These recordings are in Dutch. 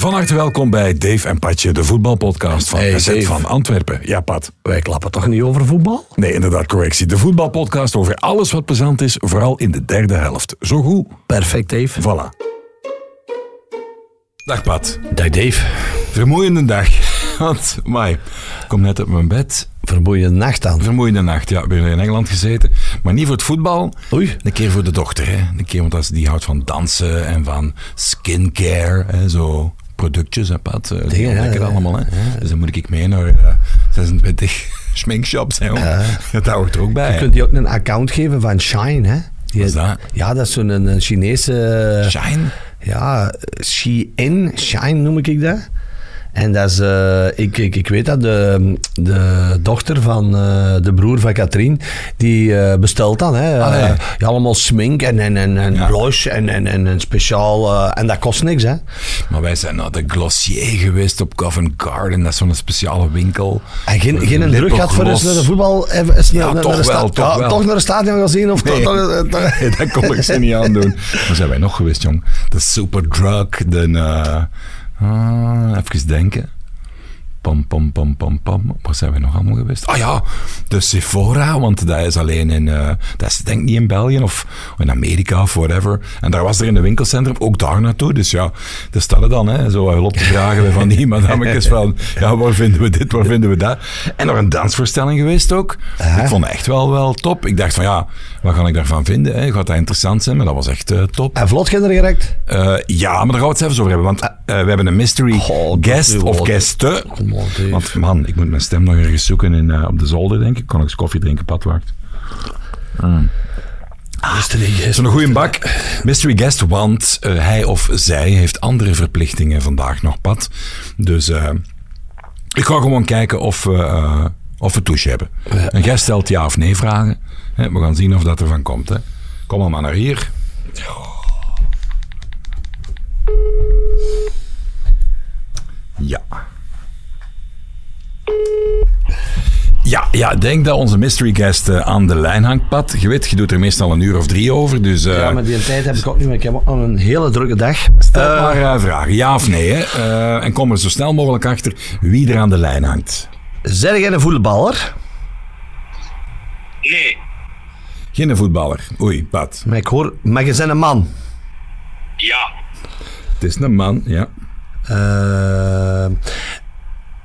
Van harte welkom bij Dave en Patje, de voetbalpodcast van Hey, SZ van Antwerpen. Ja, Pat. Wij klappen toch niet over voetbal? Nee, inderdaad, correctie. De voetbalpodcast over alles wat plezant is, vooral in de derde helft. Zo goed. Perfect, Dave. Voilà. Dag Pat. Dag, Dave. Vermoeiende dag. Want, mij, ik kom net op mijn bed. Vermoeiende nacht aan. Vermoeiende nacht. Ja, ik ben in Engeland gezeten. Maar niet voor het voetbal. Oei. Een keer voor de dochter. Hè. Een keer, want als die houdt van dansen en van skincare. Hè, zo productjes, hè, Pat. Eh, Die Dingen, ja, lekker ja, allemaal. Hè. Dus dan moet ik mee naar eh, 26 schminkshops. Hè, hoor. Dat hoort er ook bij. Je hè. kunt die ook een account geven van Shine, hè? Die, Wat is dat? Ja, dat is zo'n Chinese... Shine. Ja, Shein, Shine noem ik dat. En dat is, eh, ik, ik, ik weet dat de, de dochter van eh, de broer van Katrien, die eh, bestelt dan. Hè, ja, allemaal smink en, en, en, en Ja. blush en, en, en een speciaal... en dat kost niks, hè. Maar wij zijn naar de Glossier geweest op Covent Garden. Dat is zo'n speciale winkel. En geen, geen een druk gehad voor eens naar de voetbal? Even, eens Ja, naar, naar toch de sta- wel, toch ja, wel. toch naar het stadion gaan zien? Of Nee. toch- toch- Nee, dat kon ik ze niet aandoen. Waar zijn wij nog geweest, jong? De Superdrug, de... ah, even denken. Pam, pam, pam, pam, pam. Waar zijn wij nog allemaal geweest? Ah ja, de Sephora, want dat is alleen in... eh, dat is denk ik niet in België of in Amerika of whatever. En daar was er in een winkelcentrum ook daar naartoe. Dus ja, daar staan dan, hè, zo hulp te vragen van die madammetjes van... Ja, waar vinden we dit, waar vinden we dat? En nog een dansvoorstelling geweest ook. Ik vond het echt wel, wel top. Ik dacht van ja, wat ga ik daarvan vinden? Hè? Gaat dat interessant zijn? Maar dat was echt eh, top. En vlot er direct? Eh, ja, maar daar gaan we het zelfs over hebben. Want eh, we hebben een mystery dat guest of wel- Want man, ik moet mijn stem nog ergens zoeken in, eh, op de zolder, denk ik. Kan ik eens koffie drinken, padwacht. Zo'n goede bak. Mystery guest, want eh, hij of zij heeft andere verplichtingen vandaag nog, Pat. Dus eh, ik ga gewoon kijken of, we, of we touche hebben. Een gast stelt ja of nee vragen. Hè, we gaan zien of dat ervan komt. Hè. Kom allemaal naar hier. Ja. Ja, ja, ik denk dat onze mystery guest eh, aan de lijn hangt, Pat. Je weet, je doet er meestal een uur of drie over, dus... eh, Ja, maar die tijd heb ik ook niet meer. Ik heb ook nog een hele drukke dag. Stel maar eh, vragen, ja of nee. Hè? Eh, en kom er zo snel mogelijk achter wie er aan de lijn hangt. Zeg jij een voetballer? Nee, Geen voetballer. Oei, Pat. Maar ik hoor, maar je bent een man. ja, Het is een man, ja.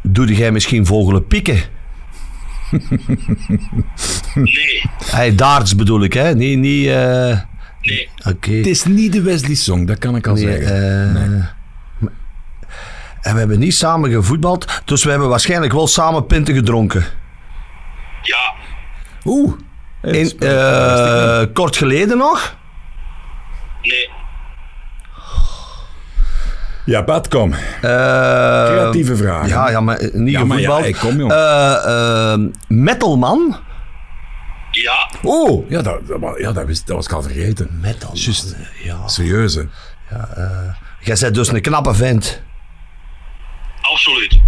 Doe jij misschien vogelen pikken? nee, Hey, darts bedoel ik, hè? Niet, niet, eh, nee, oké. Het is niet de Wesley Song, dat kan ik al Nee, zeggen. eh, maar- En we hebben niet samen gevoetbald, dus we hebben waarschijnlijk wel samen pinten gedronken. ja, Oeh. In, eh, kort geleden nog? nee, Ja, Pat, kom. Eh, Creatieve vragen. Ja, ja, maar niet Ja, maar ja, hey, kom, jong. Eh, eh, metalman? ja, Oh, ja, dat, ja, dat, was, dat was ik al vergeten. Metalman, Juist. ja. Serieus, hè? Jij bent dus een knappe vent. absoluut.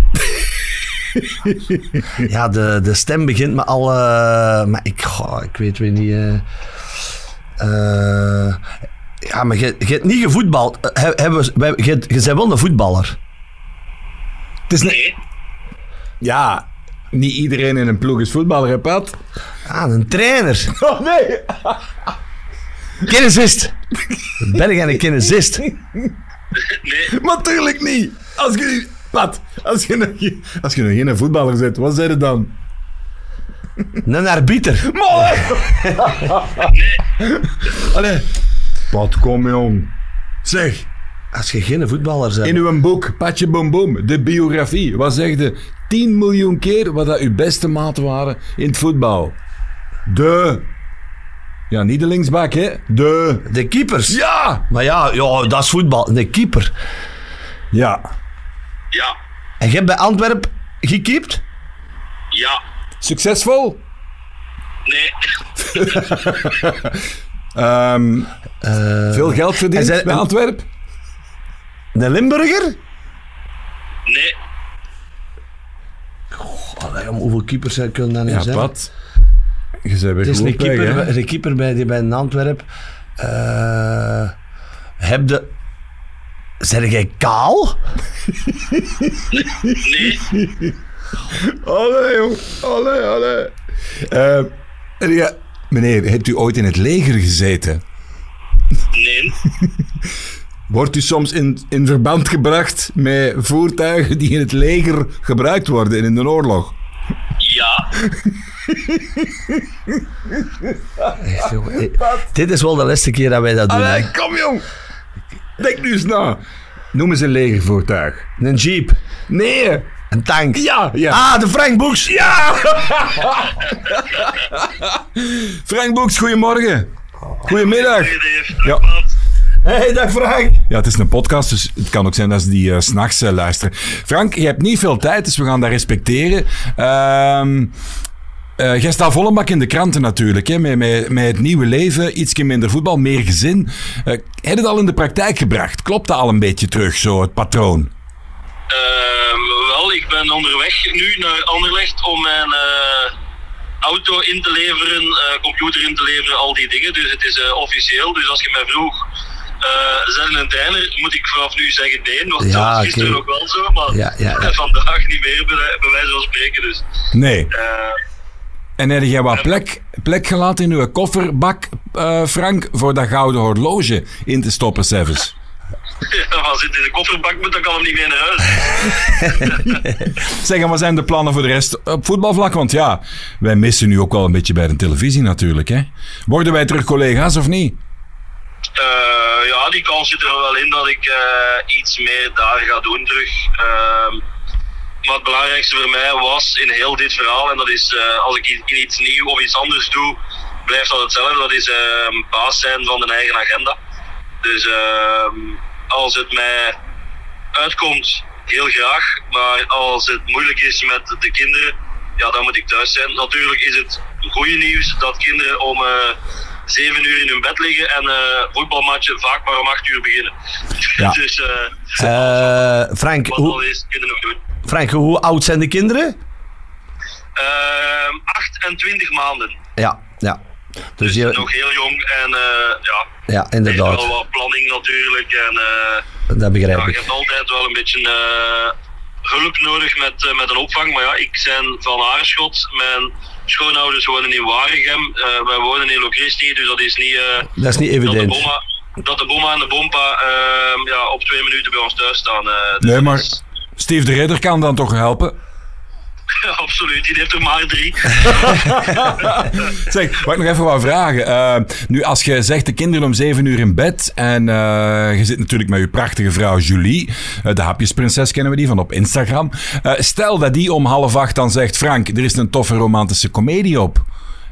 Ja, de, de stem begint me al... eh, maar ik, goh, ik weet weer niet... eh eh, ja, maar je, hebt niet gevoetbald. Eh, Je, je bent wel een voetballer. Het is Nee, Ja, niet iedereen in een ploeg is voetballer, hè, Pat? Ah, een trainer. Oh, nee. Kinesist. Ben jij een kinesist? nee, Maar tuurlijk niet. Als je, Pat, als je, nog, geen- als je nog geen voetballer bent, wat zei je dan? Een arbiter. Mooi! Allee. Pat, kom jong. Zeg, Als je geen voetballer bent. in uw boek, Patje Boom Boom, de biografie, wat zeg je? 10 miljoen keer wat dat uw beste maten waren in het voetbal. De... Ja, niet de linksbak, hè? De... De keepers. Ja! Maar ja, ja, dat is voetbal. Een keeper. Ja. ja, En je hebt bij Antwerpen gekiept? ja, Succesvol? nee, Ehm, veel geld verdiend en zij- bij Antwerpen? Een Limburger? nee, Allee, om hoeveel keepers zou kunnen dan niet Ja, zijn? Pat. Je bent weer Het is goed een keeper, bij- een keeper bij, die bij een Antwerp. eh heb de... Zeg jij kaal? Nee, Allee, jong. Allee, allee. Eh, ja, meneer, hebt u ooit in het leger gezeten? nee, Wordt u soms in, in verband gebracht met voertuigen die in het leger gebruikt worden in de oorlog? ja. Echt, jongen. Eh, Dit is wel de laatste keer dat wij dat doen. Allee, kom jong. Denk nu eens na. Noem eens een legervoertuig. Een jeep. Nee. Een tank. Ja, ja. Ah, de Frank Boeks. Ja! Frank Boeks, goedemorgen. Goedemiddag. Ja. Hey, dag Frank. Ja, het is een podcast, dus het kan ook zijn dat ze die eh, s s'nachts eh, luisteren. Frank, je hebt niet veel tijd, dus we gaan dat respecteren. Ehm eh, jij staat volle bak in de kranten natuurlijk, hè, met, met, met het nieuwe leven, iets minder voetbal, meer gezin. Eh heb je het al in de praktijk gebracht? Klopt dat al een beetje terug, zo, het patroon? Ehm, wel, ik ben onderweg nu naar Anderlecht om mijn eh, auto in te leveren, eh, computer in te leveren, al die dingen. Dus het is eh, officieel. Dus als je mij vroeg, eh zijn een trainer, moet ik vanaf nu zeggen nee. Want Ja, dat was gisteren ook wel zo, maar Ja, ja, ja. vandaag niet meer, bij, wijze van spreken. Dus, Nee. eh, En heb jij wat plek, plek gelaten in uw kofferbak, eh, Frank, voor dat gouden horloge in te stoppen, Sevens? ja, maar zit in de kofferbak, moet dan kan hem niet meer naar huis. Zeg, en wat zijn de plannen voor de rest op voetbalvlak? Want ja, wij missen nu ook wel een beetje bij de televisie natuurlijk. Hè? Worden wij terug collega's of niet? Eh, ja, die kans zit er wel in dat ik eh, iets meer daar ga doen terug. Ehm, maar het belangrijkste voor mij was in heel dit verhaal, en dat is eh, als ik iets nieuw of iets anders doe, blijft dat hetzelfde. Dat is baas zijn van de eigen agenda. Dus ehm, als het mij uitkomt, heel graag. Maar als het moeilijk is met de kinderen, ja, dan moet ik thuis zijn. Natuurlijk is het goede nieuws dat kinderen om eh, zeven uur in hun bed liggen en eh voetbalmatchen vaak maar om acht uur beginnen. Ja. dus eh Eh, Frank, hoe, is, kunnen nog doen. Frank, hoe oud zijn de kinderen? Ehm 28 maanden. Ja, ja. Dus Dus je, nog heel jong en eh ja, ja, er inderdaad. wel wat planning natuurlijk. En eh, Dat begrijp ja, je ik. hebt altijd wel een beetje eh, hulp nodig met, eh, met een opvang. Maar ja, ik ben van Aarschot. Mijn schoonouders wonen in Waregem. Eh, wij wonen in Locristi, dus dat is niet... eh, Dat is niet dat, de evident. bomma, dat de bomma en de bompa eh, ja, op twee minuten bij ons thuis staan. eh. Dus Nee, dat maar is- Steve de Ridder kan dan toch helpen? absoluut, die heeft er maar drie. Zeg, mag ik nog even wat vragen? Eh, nu, als je zegt de kinderen om zeven uur in bed en eh, je zit natuurlijk met je prachtige vrouw Julie, eh, de hapjesprinses kennen we die van op Instagram. Stel dat die om half acht dan zegt, Frank, er is een toffe romantische komedie op.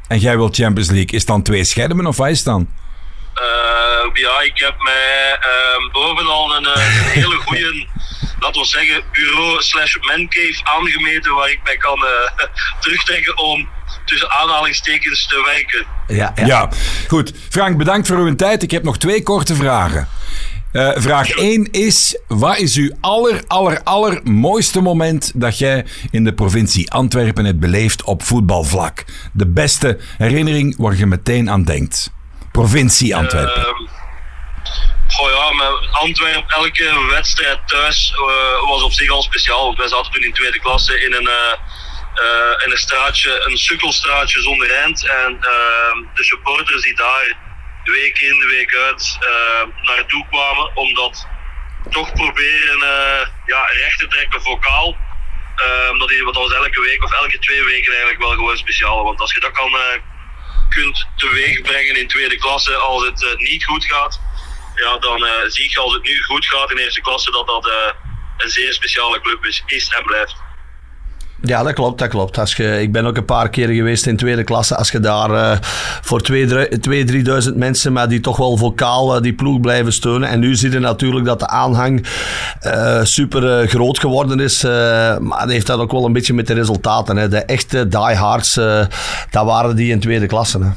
En jij wilt Champions League. Is dan twee schermen of wat is dan? Ja, ik heb mij ehm, bovenal een, een hele goede, laten we zeggen, bureau slash mancave aangemeten waar ik mij kan eh, terugtrekken om tussen aanhalingstekens te werken. Ja, ja. Ja, goed. Frank, bedankt voor uw tijd. Ik heb nog twee korte vragen. Eh, vraag 1 is: wat is uw aller, aller, aller mooiste moment dat jij in de provincie Antwerpen hebt beleefd op voetbalvlak? De beste herinnering waar je meteen aan denkt. Provincie Antwerpen. Ehm, goh ja, met Antwerpen, elke wedstrijd thuis eh, was op zich al speciaal. Want wij zaten toen in tweede klasse in een, eh, eh, in een straatje, een sukkelstraatje zonder eind. En ehm, de supporters die daar week in, week uit naartoe kwamen, om dat toch proberen ja, recht te trekken vocaal. Ehm, dat, wat was elke week of elke twee weken eigenlijk wel gewoon speciaal. Want als je dat kan, eh, kunt teweeg brengen in tweede klasse als het niet goed gaat, ja, dan eh, zie je als het nu goed gaat in eerste klasse dat dat eh, een zeer speciale club is, is en blijft. Ja, dat klopt, dat klopt. Als je, ik ben ook een paar keer geweest in tweede klasse. Als je daar eh, voor 2.000, 3.000 mensen, maar die toch wel vocaal die ploeg blijven steunen. En nu zie je natuurlijk dat de aanhang super groot geworden is. maar dat heeft dat ook wel een beetje met de resultaten. Hè. De echte diehards, eh dat waren die in tweede klasse. Hè.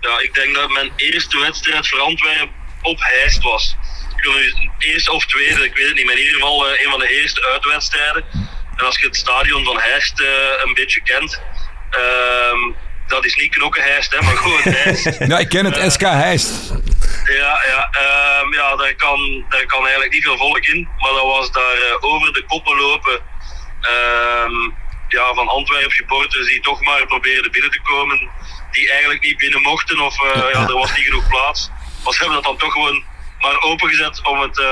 Ja, ik denk dat mijn eerste wedstrijd voor Antwerpen op Heist was. Ik wil nu eerste of tweede, ik weet het niet, maar in ieder geval eh, een van de eerste uitwedstrijden. En als je het stadion van Heist eh, een beetje kent, ehm, dat is niet knokken Heist, hè, maar gewoon Heist. Ja, ik ken het SK Heist. Ja, ja, ehm, ja daar, kan, daar kan eigenlijk niet veel volk in. Maar dat was daar eh, over de koppen lopen ehm, ja, van Antwerpen supporters die toch maar probeerden binnen te komen. Die eigenlijk niet binnen mochten of eh, ja, er was niet genoeg plaats. Maar ze hebben dat dan toch gewoon maar opengezet om het, eh,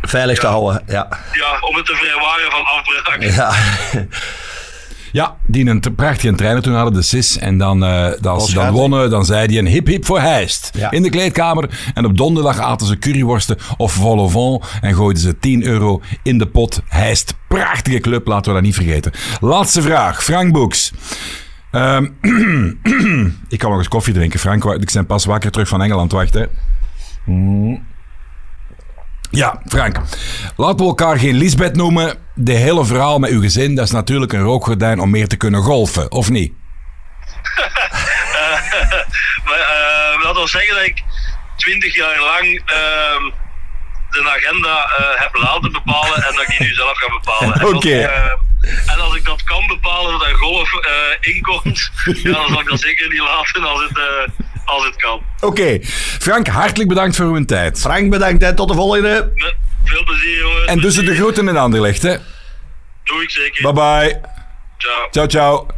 Veilig te houden, ja. ja, om het te vrijwaren van afbraak. Ja, Ja, die een prachtige trainer toen hadden, de SIS. En dan, eh, als ze dan wonnen, dan zei hij een hip hip voor Heist. Ja. In de kleedkamer. En op donderdag aten ze curryworsten of vol au vent. En gooiden ze 10 euro in de pot. Heist, prachtige club, laten we dat niet vergeten. Laatste vraag, Frank Boeks. Ehm, ik kan nog eens koffie drinken, Frank. Ik ben pas wakker terug van Engeland, wacht hè. Ja, Frank. Laten we elkaar geen Lisbeth noemen. De hele verhaal met uw gezin, dat is natuurlijk een rookgordijn om meer te kunnen golfen, of niet? Maar eh, laten we zeggen dat ik twintig jaar lang ehm, de agenda eh, heb laten bepalen en dat ik die nu zelf ga bepalen. En als Oké. ik, eh, en als ik dat kan bepalen dat er golf inkomt, ja, dan zal ik dat zeker niet laten als het, als het kan. Oké. Frank, hartelijk bedankt voor uw tijd. Frank bedankt, hè. tot de volgende. Met veel plezier, jongens. En dus de groeten in Anderlecht, hè. Doe ik zeker. Bye bye. Ciao. Ciao, ciao.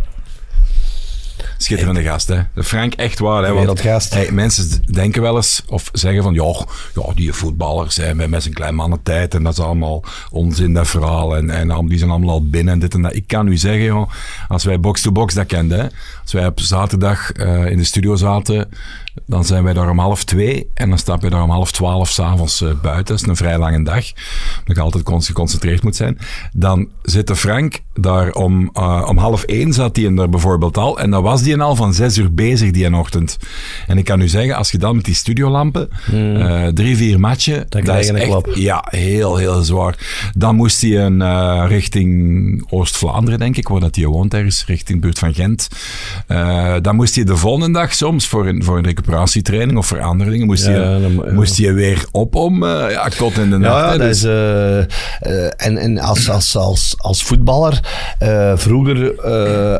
Schitterende gast, hè. De Frank, echt waar, hè. Want, Wereldgast. hey, mensen denken wel eens, of zeggen van, ja, ja die voetballers zijn met, met zijn klein mannentijd en dat is allemaal onzin, dat verhaal. En, en die zijn allemaal al binnen en dit en dat. Ik kan u zeggen, joh, als wij box-to-box dat kenden, hè. Als wij op zaterdag eh, in de studio zaten, dan zijn wij daar om half twee en dan stappen we daar om half twaalf s'avonds eh buiten. Dat is een vrij lange dag, omdat je altijd con- geconcentreerd moet zijn. Dan zit de Frank daar om, eh, om half één zat hij er bijvoorbeeld al en dan was die al van zes uur bezig die ochtend. En ik kan u zeggen, als je dan met die studiolampen eh, drie, vier matchen, Hmm. Dan dat is je een echt, klap. ja, heel, heel zwaar. Dan moest hij een, eh, richting Oost-Vlaanderen, denk ik, waar dat hij woont ergens, richting de buurt van Gent. Eh, dan moest hij de volgende dag soms voor een, voor een recuperatietraining of voor andere dingen, moest, Ja, hij, dan- ja. moest hij weer op om ja, kot in de nacht. Ja, hè. dat Dus- is, en, en als, als, als, als voetballer, vroeger,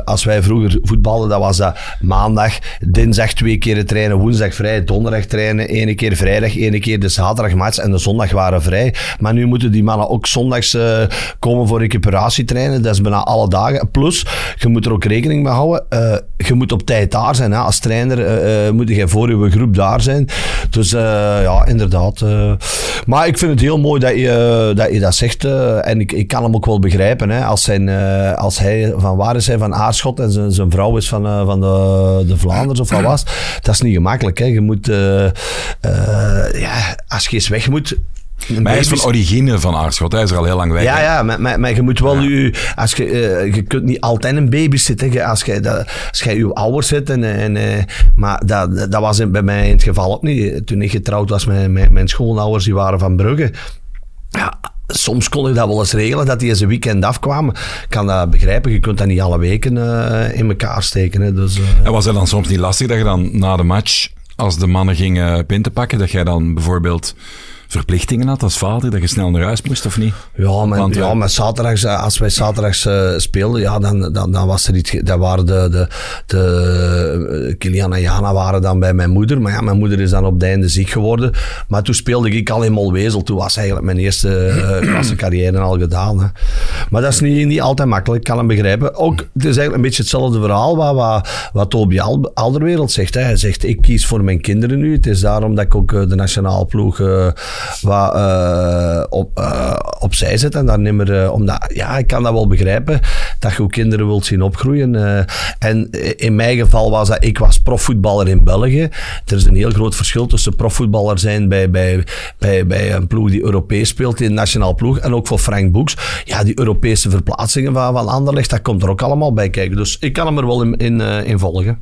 als wij vroeger voetbalden, dat was dat maandag, dinsdag twee keer trainen, woensdag vrij, donderdag trainen, ene keer vrijdag, ene keer de zaterdagmatch en de zondag waren vrij. Maar nu moeten die mannen ook zondags eh, komen voor recuperatietrainen, dat is bijna alle dagen. Plus, je moet er ook rekening mee houden, eh, je moet op tijd daar zijn. Hè. Als trainer eh, moet je voor je groep daar zijn. Dus ja, inderdaad. maar ik vind het heel mooi dat je, dat, je dat zegt. en ik, ik kan hem ook wel begrijpen. Hè. Als, zijn, als hij van waar is hij? Van Aarschot en zijn, zijn vrouw is van, van de, de Vlaanders of wat was. Dat is niet gemakkelijk. Hè. Je moet, eh, eh, ja, als je eens weg moet. maar hij is van origine van Aarschot, hij is er al heel lang weg. Ja, ja, maar, maar, maar je moet wel je, als je, eh, je kunt niet altijd een baby zitten. Als je, dat, als je je ouders zit en, en maar dat, dat was in- bij mij in het geval ook niet. Toen ik getrouwd was met mijn, mijn schoonouders, die waren van Brugge. Ja, soms kon ik dat wel eens regelen, dat die eens een weekend afkwamen. Ik kan dat begrijpen, je kunt dat niet alle weken eh, in elkaar steken. Dus, eh, En was het dan soms niet lastig dat je dan na de match, als de mannen gingen pinten pakken, dat jij dan bijvoorbeeld verplichtingen had als vader, dat je snel naar huis moest of niet? Ja, maar, Want, ja, eh, maar zaterdags, eh, als wij zaterdags eh, speelden, ja, dan, dan, dan was er iets. Dat waren de, de, de Kilian en Jana waren dan bij mijn moeder. Maar ja, mijn moeder is dan op het einde ziek geworden. Maar toen speelde ik al in Molwezel. Toen was eigenlijk mijn eerste eh, klasse carrière al gedaan. Hè. Maar dat is niet, niet altijd makkelijk, ik kan hem begrijpen. Ook, het is eigenlijk een beetje hetzelfde verhaal wat, wat, wat Toby Al- Alderwereld zegt. Hè. Hij zegt, ik kies voor mijn kinderen nu. Het is daarom dat ik ook de nationale ploeg wat, eh, op, eh, opzij zet. En daar eh, omdat, ja, ik kan dat wel begrijpen, dat je ook kinderen wilt zien opgroeien. en in mijn geval was dat, ik was profvoetballer in België. Er is een heel groot verschil tussen profvoetballer zijn bij, bij, bij, bij een ploeg die Europees speelt, in de nationale ploeg. En ook voor Frank Boeks. Ja, die Europese verplaatsingen van, van Anderlecht, dat komt er ook allemaal bij kijken. Dus ik kan hem er wel in, in, in volgen.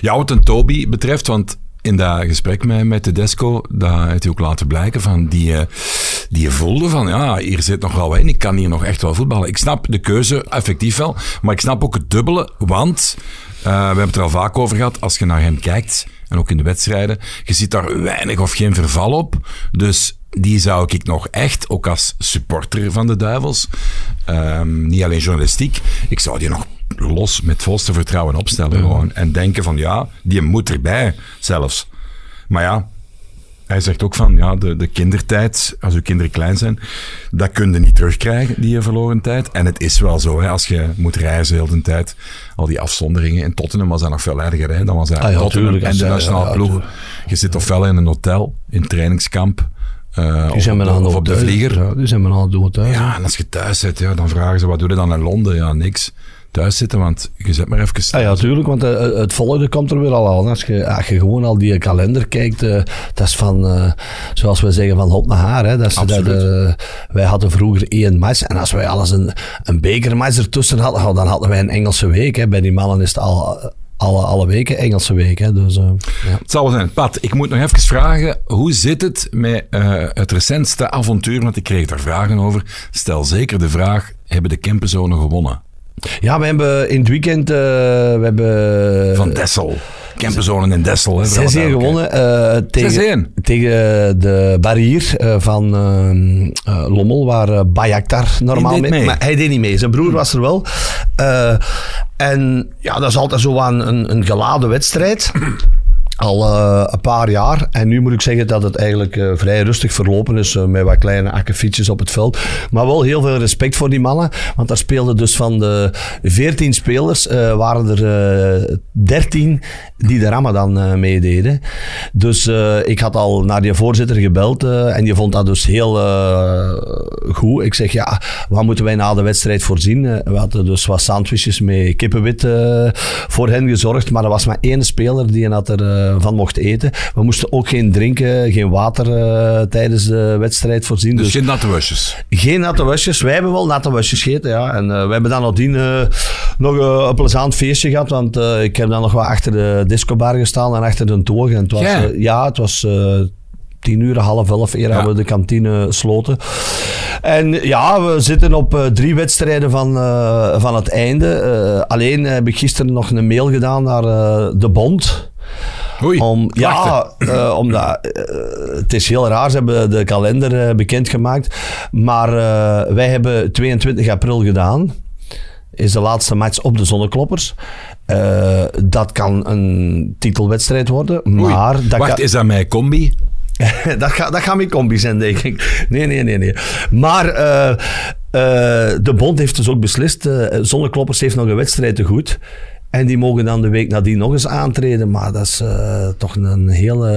Ja, wat een Toby betreft, want in dat gesprek met, met Tedesco, dat heeft hij ook laten blijken van die, eh, die je voelde van, ja, hier zit nog wel in, ik kan hier nog echt wel voetballen. Ik snap de keuze, effectief wel, maar ik snap ook het dubbele, want eh, we hebben het er al vaak over gehad, als je naar hem kijkt, en ook in de wedstrijden, je ziet daar weinig of geen verval op, dus die zou ik nog echt, ook als supporter van de Duivels, ehm, niet alleen journalistiek, ik zou die nog los met volste vertrouwen opstellen gewoon. En denken van ja, die moet erbij zelfs. Maar ja, hij zegt ook van, ja, de, de kindertijd, als uw kinderen klein zijn, dat kun je niet terugkrijgen, die verloren tijd. En het is wel zo, hè, als je moet reizen heel de tijd, al die afzonderingen. In Tottenham was dat nog veel erger, hè. Dan was hij Ah ja, Tottenham tuurlijk, en de nationale ja, ploeg. Je zit ofwel in een hotel, in trainingskamp, zijn op de, aan of op de thuis. vlieger. Ja, die zijn aan dood thuis. Ja, en als je thuis zit, ja, dan vragen ze, wat doe je dan in Londen? Ja, niks. Thuis zitten, want je zit maar even Ah ja, tuurlijk, want eh, het volgende komt er weer al aan. Als je, als je gewoon al die kalender kijkt, eh, dat is van, eh, zoals we zeggen, van hop naar haar. Hè. Dat is, dat, eh, wij hadden vroeger één match en als wij alles een, een bekermatch ertussen hadden, oh, dan hadden wij een Engelse week. Hè. Bij die mannen is het al, alle, alle weken Engelse week. Hè. Dus, eh, ja. Het zal wel zijn. Pat, ik moet nog even vragen, hoe zit het met eh, het recentste avontuur? Want ik kreeg daar vragen over. Stel zeker de vraag, hebben de Kempenzonen gewonnen? Ja, we hebben in het weekend eh, we hebben, Van Dessel. Kempenzonen in Dessel. hè, voor alle 6-1 gewonnen eh, tegen, 6-1? tegen de barrier eh, van eh, eh, Lommel, waar uh, Bayaktar normaal mee. Maar hij deed niet mee. Zijn broer was er wel. Eh, en ja, dat is altijd zo aan een, een geladen wedstrijd. Al eh, een paar jaar. En nu moet ik zeggen dat het eigenlijk eh, vrij rustig verlopen is. eh, met wat kleine akkefietjes op het veld. Maar wel heel veel respect voor die mannen. Want daar speelden dus van de 14 spelers. waren er eh 13 die de Ramadan meededen. Dus ik had al naar die voorzitter gebeld. en die vond dat dus heel goed. Ik zeg ja, wat moeten wij na de wedstrijd voorzien? We hadden dus wat sandwiches met kippenwit voor hen gezorgd. Maar er was maar één speler die had er van mocht eten. We moesten ook geen drinken, geen water eh, tijdens de wedstrijd voorzien. Dus Dus, geen natte wasjes. geen natte wasjes. Wij hebben wel natte wasjes gegeten, ja. En eh, we hebben dan nadien eh, nog eh, een plezant feestje gehad. Want eh, ik heb dan nog wat achter de discobar gestaan en achter de toog. En het was, Ja. eh, ja, het was... eh, tien uur, half elf, eer Ja. we de kantine sloten. En ja, we zitten op eh, drie wedstrijden van, eh, van het einde. Eh, alleen heb ik gisteren nog een mail gedaan naar eh, de bond. Oei, Om, ja, klachten. eh, omdat eh, het is heel raar, ze hebben de kalender eh, bekendgemaakt. Maar wij hebben 22 april gedaan. Is de laatste match op de Zonnekloppers. Dat kan een titelwedstrijd worden. Oei. Maar dat Wacht, is dat mijn combi? dat, gaat, dat gaat mijn combi zijn, denk ik. Nee, nee, nee. nee. Maar de bond heeft dus ook beslist. Zonnekloppers heeft nog een wedstrijd te goed. En die mogen dan de week nadien nog eens aantreden. Maar dat is eh, toch een hele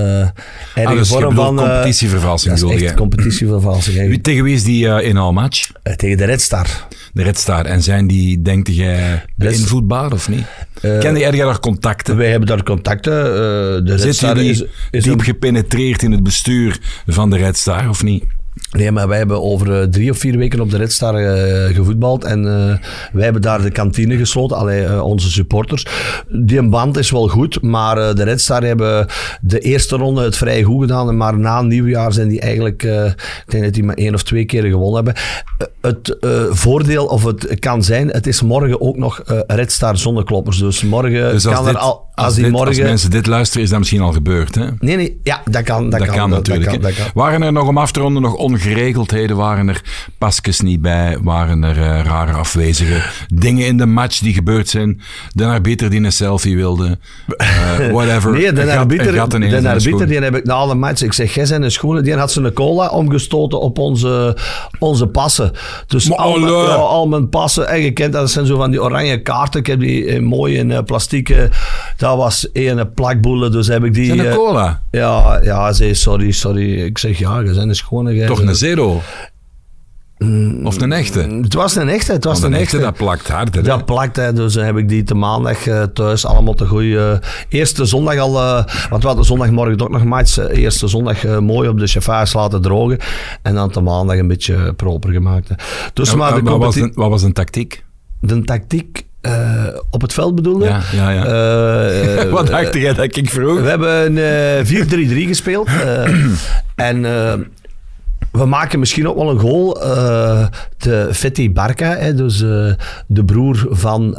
erge Ah, dus vorm van... eh, competitievervalsing, Dat is echt competitievervalsing. Tegen wie is die eh, in al match? Tegen de Red Star. De Red Star. En zijn die, denk jij, beïnvloedbaar of niet? Ken je ergens daar contacten? Wij hebben daar contacten. de Red Zitten Star is, is diep een- gepenetreerd in het bestuur van de Red Star of niet? Nee, maar wij hebben over eh, drie of vier weken op de Red Star eh, gevoetbald. En eh, wij hebben daar de kantine gesloten. Allee, onze supporters. Die band is wel goed. Maar de Red Star hebben de eerste ronde het vrij goed gedaan. En Maar na nieuwjaar zijn die eigenlijk... ik denk dat die maar één of twee keer gewonnen hebben. Het voordeel, of het kan zijn... Het is morgen ook nog Red Star zonnekloppers. Dus morgen Dus kan dit, er al... als, dit- morgen... als mensen dit luisteren, is dat misschien al gebeurd. Hè? Nee, nee. Ja, dat kan. Dat, Dat, kan, natuurlijk. Dat kan. Waren er nog om af te ronden nog ongeregeldheden? Waren er pasjes niet bij? Waren er eh, rare afwezige dingen in de match die gebeurd zijn? De arbiter die een selfie wilde? eh, whatever. Nee, de arbiter, gat de arbiter die heb ik na de match, ik zeg, jij zijn de schoenen, die had zijn cola omgestoten op onze, onze passen. Dus Maar al, mijn, alle. ja, al mijn passen, en je kent dat, dat zijn zo van die oranje kaarten, ik heb die eh, mooi in eh, plastic, eh, dat was een plakboelen, dus heb ik die... Zijn een eh, cola? ja, ja, zei sorry, sorry. Ik zeg, ja, je zijn de schone. jij Toch een zero? Of een echte? Het was een echte, het was een een echte. echte, dat plakt harder. hè? Dat plakt, hè. dus dan heb ik die te maandag eh, thuis allemaal te goede. eerste zondag al, eh, want we hadden zondagmorgen ook nog match. eh, eerste zondag eh, mooi op de chauffeurs laten drogen. En dan te maandag een beetje proper gemaakt. hè. Dus maar de, wat, was een, wat was een tactiek? de tactiek eh, op het veld bedoelde? Ja, ja, ja. Eh, eh, wat dacht jij dat ik vroeg? we hebben een eh 4-3-3 gespeeld. en we maken misschien ook wel een goal. de Fetti Barca, hè, dus de broer van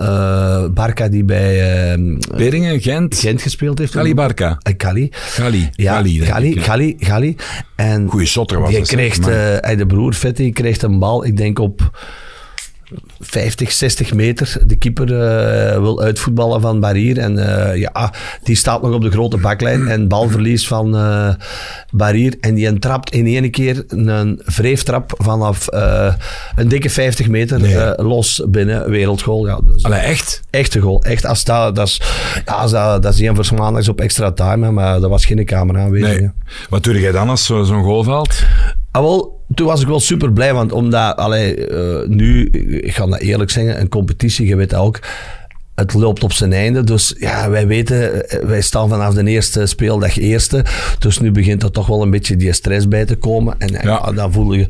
Barca die bij eh, Beringen, Gent, Gent gespeeld heeft. Gali Barca. Gali. Gali. Ja, Gali. En Goeie shotter was kreeg, hij, de broer Fetti kreeg een bal, ik denk op 50, 60 meter de keeper eh, wil uitvoetballen van Barier. En eh, ja, die staat nog op de grote baklijn. En balverlies van uh, Barier. En die trapt in één keer een wreeftrap vanaf een dikke 50 meter los binnen wereldgoal. Ja, dus, Allee, echt? Echte goal. Echt, als dat, dat is, ja, als dat, dat is een voor maandags op extra time, maar dat was geen camera aanwezig. Nee. Wat doe jij dan als zo'n zo goal valt? Ah, wel, toen was ik wel super blij, want omdat, allee, uh, nu, ik ga dat eerlijk zeggen, een competitie, je weet ook, het loopt op zijn einde. Dus ja, wij weten, wij staan vanaf de eerste speeldag eerste. Dus nu begint er toch wel een beetje die stress bij te komen. En ja dan voel je.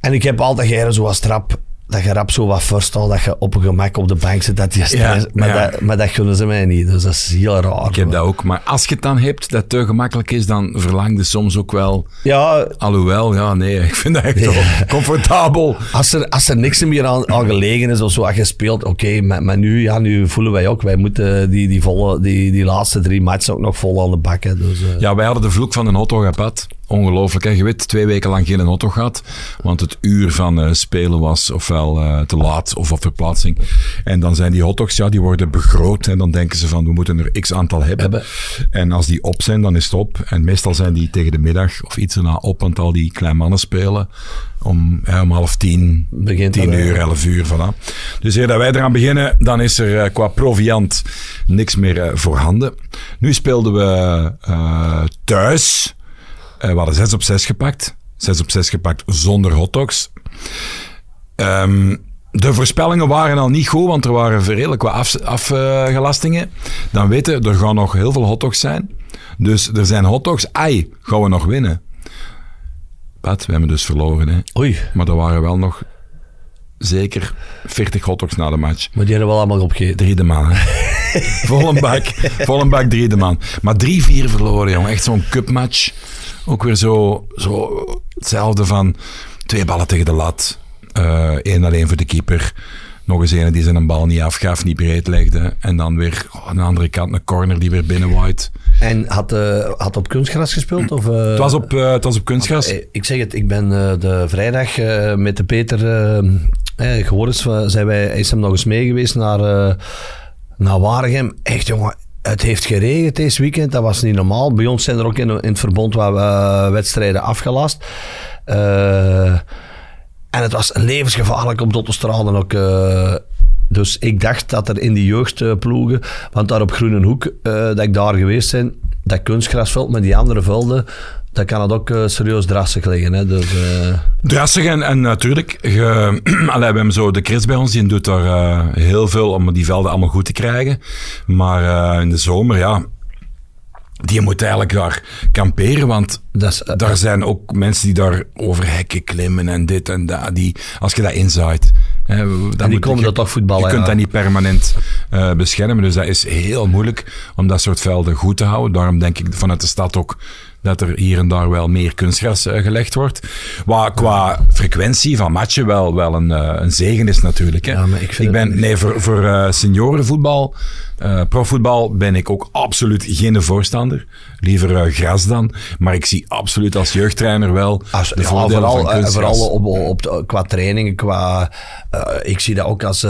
En ik heb altijd geren zoals trap dat je rap zo wat voorstelt, dat je op een gemak op de bank zit, dat je stress, ja, maar, Dat, maar dat gunnen ze mij niet. Dus dat is heel raar. Ik heb dat ook. Maar als je het dan hebt, dat te gemakkelijk is, dan verlang je soms ook wel... Ja. Alhoewel, ja, nee, ik vind dat echt comfortabel. Als er, als er niks meer aan, aan gelegen is of zo, als je speelt, oké, okay, maar, maar, nu, ja, nu voelen wij ook, wij moeten die, die, volle, die, die laatste drie matchen ook nog vol aan de bak. Hè, dus, uh. Ja, wij hadden de vloek van een hotdog gehad. Ongelooflijk. Hè? Je weet, twee weken lang geen auto gehad. Want het uur van uh, spelen was ofwel uh, te laat of op verplaatsing. En dan zijn die hotdogs, ja, die worden begroot. En dan denken ze van, we moeten er x aantal hebben. hebben. En als die op zijn, dan is het op. En meestal zijn die tegen de middag of iets erna op. Want al die kleine mannen spelen om, half tien, Begint tien uur, elf uur. Voilà. Dus eer dat wij eraan beginnen, dan is er uh, qua proviant niks meer voorhanden. Nu speelden we thuis we hadden 6 op 6 gepakt. 6 op 6 gepakt zonder hotdogs. Um, de voorspellingen waren al niet goed, want er waren redelijk wat afgelastingen. Af, uh, dan weten er gaan nog heel veel hotdogs zijn. Dus er zijn hotdogs. Ai, gaan we nog winnen? Pat, we hebben dus verloren. Hè. Oei. Maar er waren wel nog zeker 40 hotdogs na de match. Maar die hebben wel allemaal opgegeten. Drie de man. vol een bak. Vol een bak, drie de man. Maar 3-4 verloren, jongen. Echt zo'n cupmatch ook weer zo, zo hetzelfde van twee ballen tegen de lat. Eén uh, alleen voor de keeper. Nog eens een die zijn bal niet afgaf, niet breed legde. En dan weer oh, aan de andere kant een corner die weer binnenwaait. En had, uh, had op kunstgras gespeeld? Of, uh, het, was op, het was op kunstgras. ik zeg het, ik ben de vrijdag met de Peter eh, gehoord. Zijn wij, is hem nog eens mee geweest naar, naar Waregem. Echt jongen, het heeft geregend deze weekend, dat was niet normaal. Bij ons zijn er ook in, in het verbond waar we uh, wedstrijden afgelast. Uh, en het was levensgevaarlijk om tot te ook. Uh, dus ik dacht dat er in die jeugdploegen, want daar op Groenenhoek, dat ik daar geweest ben, dat kunstgrasveld met die andere velden, dan kan het ook uh, serieus drassig liggen. Hè? Dus, uh... Drassig en, en natuurlijk, ge, we hebben zo de Chris bij ons, die doet daar uh, heel veel om die velden allemaal goed te krijgen. Maar in de zomer, ja, die moet eigenlijk daar kamperen, want is, daar zijn ook mensen die daar over hekken klimmen en dit en dat. Die, als je dat inzaait, hè, dan en die komen dat toch voetballen. Je kunt dat niet permanent uh, beschermen, dus dat is heel moeilijk om dat soort velden goed te houden. Daarom denk ik vanuit de stad ook dat er hier en daar wel meer kunstgras uh, gelegd wordt. Wat qua frequentie van matchen wel, wel een, uh, een zegen is natuurlijk. Hè. Ja, maar ik, ik ben, nee, voor, voor uh, seniorenvoetbal, profvoetbal ben ik ook absoluut geen voorstander. Liever gras dan. Maar ik zie absoluut als jeugdtrainer wel als, de ja, vooral, van vooral op, op, qua trainingen, qua... ik zie dat ook als...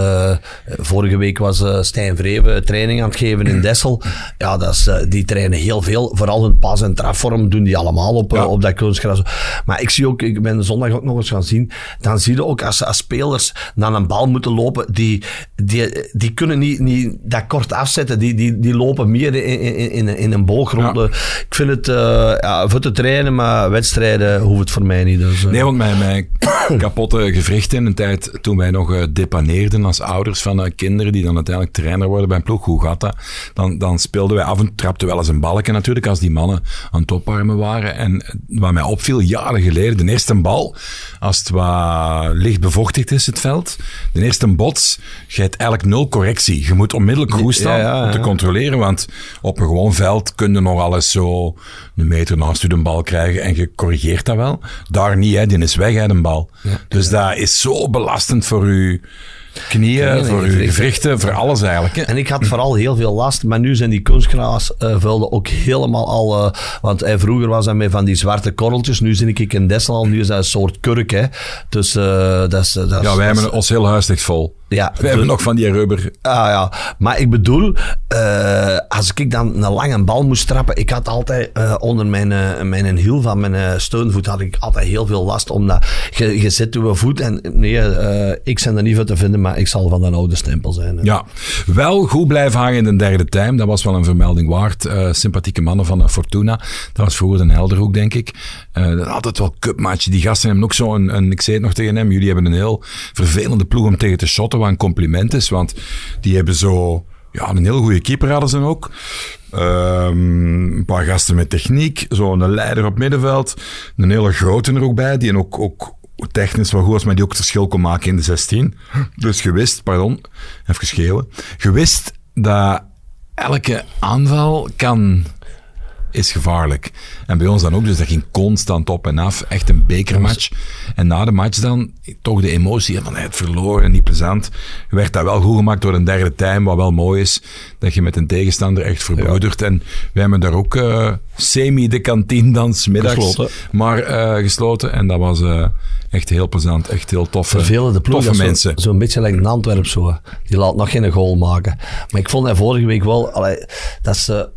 vorige week was Stijn Vreven training aan het geven in Dessel. Ja, dat is, die trainen heel veel. Vooral hun pas- en trafvorm doen die allemaal op, ja. op dat kunstgras. Maar ik zie ook, ik ben zondag ook nog eens gaan zien, dan zie je ook als, als spelers naar een bal moeten lopen, die, die, die kunnen niet, niet dat kort afzetten. Die, die, die lopen meer in, in, in, een boogronde. Ik vind het uh, ja, voor te trainen, maar wedstrijden hoeft het voor mij niet. Dus, uh. Nee, want mijn, mijn kapotte gewrichten in een tijd toen wij nog uh, depaneerden als ouders van kinderen die dan uiteindelijk trainer worden bij een ploeg, hoe gaat dat? Dan, dan speelden wij af en trapten wel eens een balken natuurlijk als die mannen aan top oparmen waren. En wat mij opviel, jaren geleden, de eerste bal, als het wat licht bevochtigd is, het veld, de eerste bots, je hebt eigenlijk nul correctie. Je moet onmiddellijk goed staan om te controleren, want op een gewoon veld kun je nog alles zo een meter naast je de bal krijgen en je corrigeert dat wel. Daar niet, hè, die is weg, hè, de bal. dus dat is zo belastend voor u Knieën, Knieën, voor je gewrichten. voor alles eigenlijk. Hè. En ik had vooral heel veel last, maar nu zijn die kunstgrasvelden ook helemaal al... eh, want eh, vroeger was dat met van die zwarte korreltjes, nu zie ik in Dessel, nu is dat een soort kurk. Hè. Dus eh, dat is... dat Ja, wij hebben ons heel huis ligt vol. Ja, We hebben nog van die rubber. Ah ja, maar ik bedoel, eh, als ik dan een lange bal moest trappen, ik had altijd eh, onder mijn, eh, mijn hiel van mijn steunvoet had ik altijd heel veel last, omdat je, je zit uw voet en nee, ik ben er niet van te vinden, maar ik zal van een oude stempel zijn. Ja, wel goed blijven hangen in de derde time. Dat was wel een vermelding waard. Sympathieke mannen van Fortuna. Dat was vroeger een Helderhoek, denk ik. Dat altijd wel cupmatch. Die gasten hebben ook zo een, een... Ik zei het nog tegen hem. Jullie hebben een heel vervelende ploeg om tegen te shotten. Wat een compliment is. Want die hebben zo... Ja, een heel goede keeper hadden ze ook. Ehm, een paar gasten met techniek. Zo'n leider op middenveld. Een hele grote er ook bij. Die ook, ook technisch wel goed was, maar die ook het verschil kon maken in de 16. Dus je wist, pardon, even schelen. Je wist dat elke aanval kan is gevaarlijk. En bij ons dan ook, dus dat ging constant op en af. Echt een bekermatch. En na de match dan, toch de emotie van het verloren, niet plezant. Werd dat wel goed gemaakt door een derde time, wat wel mooi is. Dat je met een tegenstander echt verbroedert. En wij hebben daar ook eh, semi de kantine dan middags Gesloten. maar eh, gesloten. En dat was eh, echt heel plezant. Echt heel toffe, Vervelende ploeg. toffe dat zo- mensen. Zo'n beetje like een Antwerp zo. Die laat nog geen goal maken. Maar ik vond hij vorige week wel, allee, dat ze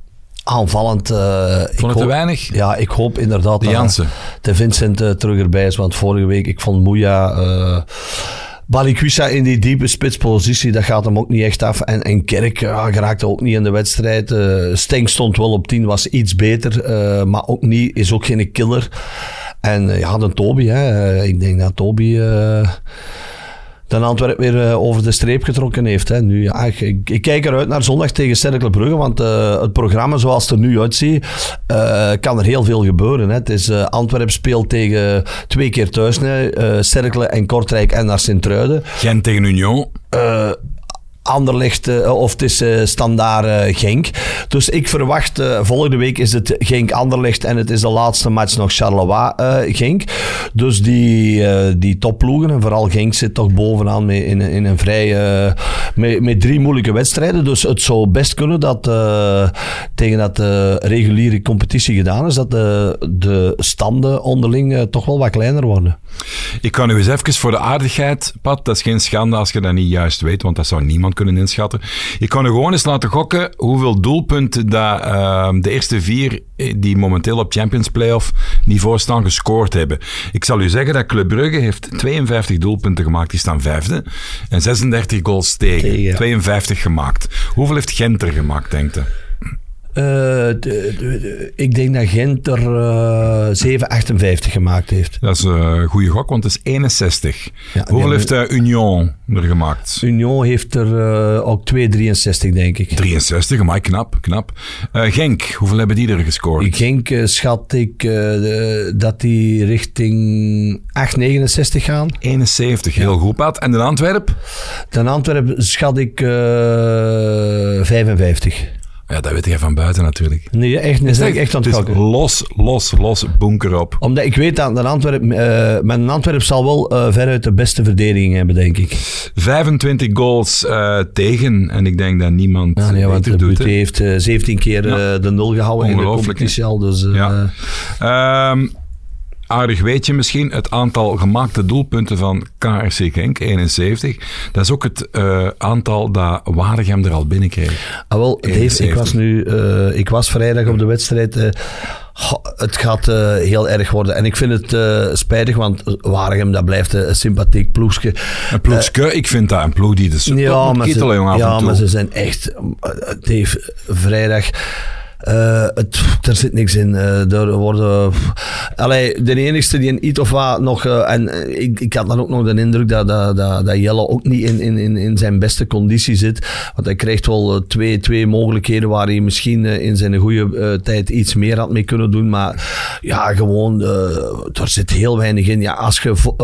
aanvallend... eh, ik Vond het te weinig? Ja, ik hoop inderdaad De dat Jansen. de Vincent eh, terug erbij is. Want vorige week, ik vond Moeja... eh Balikwisha in die diepe spitspositie, dat gaat hem ook niet echt af. En, en Kerk ja, geraakte ook niet in de wedstrijd. Eh Stenk stond wel op 10, was iets beter, eh, maar ook niet, is ook geen killer. En eh, ja, de Toby, hè. Eh, ik denk dat Toby eh de Antwerp weer eh, over de streep getrokken heeft. Hè. Nu, ja, ik, kijk eruit naar zondag tegen Cercle Brugge, want eh, het programma zoals het er nu uitziet, eh, kan er heel veel gebeuren. Hè. Het is eh, Antwerp speelt tegen twee keer thuis, hè. Cercle en Kortrijk en naar Sint-Truiden. Gent tegen Union. Anderlecht, eh, of het is eh standaard eh, Genk. Dus ik verwacht, volgende week is het Genk-Anderlecht en het is de laatste match nog Charleroi-Genk. dus die, die topploegen, en vooral Genk zit toch bovenaan in, in een vrij, met, met drie moeilijke wedstrijden. Dus het zou best kunnen dat tegen dat de reguliere competitie gedaan is, dat de, de standen onderling toch wel wat kleiner worden. Ik kan u eens even voor de aardigheid, Pat, dat is geen schande als je dat niet juist weet, want dat zou niemand inschatten. Ik kan u gewoon eens laten gokken hoeveel doelpunten dat, ehm, de eerste vier eh, die momenteel op Champions Playoff niveau staan gescoord hebben. Ik zal u zeggen dat Club Brugge heeft 52 doelpunten gemaakt, die staan vijfde, en 36 goals tegen. Tegen. 52 gemaakt. Hoeveel heeft Gent er gemaakt, denkt u? Eh, de- de- de- ik denk dat Gent er eh 7,58 gemaakt heeft. Dat is een goede gok, want het is 61. Ja, Hoeveel heeft eh, Union er gemaakt? Union heeft er eh, ook 2,63 denk ik. 63, maar knap, knap. Eh, Genk, hoeveel hebben die er gescoord? Genk eh, schat ik eh, de- dat die richting 8,69 gaan. 71, heel goed, Pat. En de Antwerp? Dan Antwerp schat ik eh 55. Ja, dat weet jij van buiten natuurlijk. Nee, echt, nee, echt, echt aan het Het is gokken. los, los, los, bunker op. Omdat ik weet dat een Antwerp, eh met een Antwerp zal wel eh, veruit de beste verdediging hebben, denk ik. 25 goals eh, tegen. En ik denk dat niemand Ja, nee, want doet. Heeft eh, 17 keer eh, de nul gehouden in de Ongelooflijk, competitie al. Dus, eh, Ja. Ehm, aardig weet je misschien, het aantal gemaakte doelpunten van KRC Genk, 71. Dat is ook het eh, aantal dat Waregem er al binnenkreeg. Ah, wel, Dave, 71. ik was nu, eh, ik was vrijdag op de wedstrijd. eh, het gaat heel erg worden. En ik vind het spijtig, want Waregem, dat blijft een sympathiek ploegje. Een ploegske, ik vind dat een ploeg die de Ja, support maar, ze, ja maar ze zijn echt... Dave, vrijdag... eh, het, er zit niks in. eh, er worden, allee, de enigste die een iets of wat nog. eh, en ik, ik had dan ook nog de indruk dat, dat, dat, dat Jelle ook niet in, in, in, zijn beste conditie zit. Want hij krijgt wel twee, twee mogelijkheden waar hij misschien in zijn goede tijd iets meer had mee kunnen doen. Maar ja, gewoon, er zit heel weinig in. Ja, als je vo-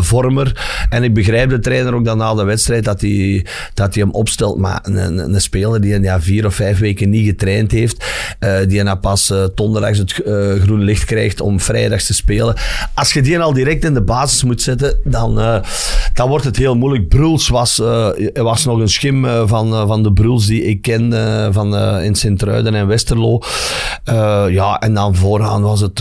vormer. En ik begrijp de trainer ook dan na de wedstrijd dat hij, dat hij hem opstelt. Maar een, een, een speler die ja, vier of vijf weken niet getraind heeft. Eh, die na pas eh donderdags het eh, groen licht krijgt om vrijdags te spelen. Als je die al direct in de basis moet zetten, dan, dan wordt het heel moeilijk. Bruls was, was nog een schim van, van de Bruls die ik ken van, in Sint-Truiden en Westerlo. Ja, en dan vooraan was het...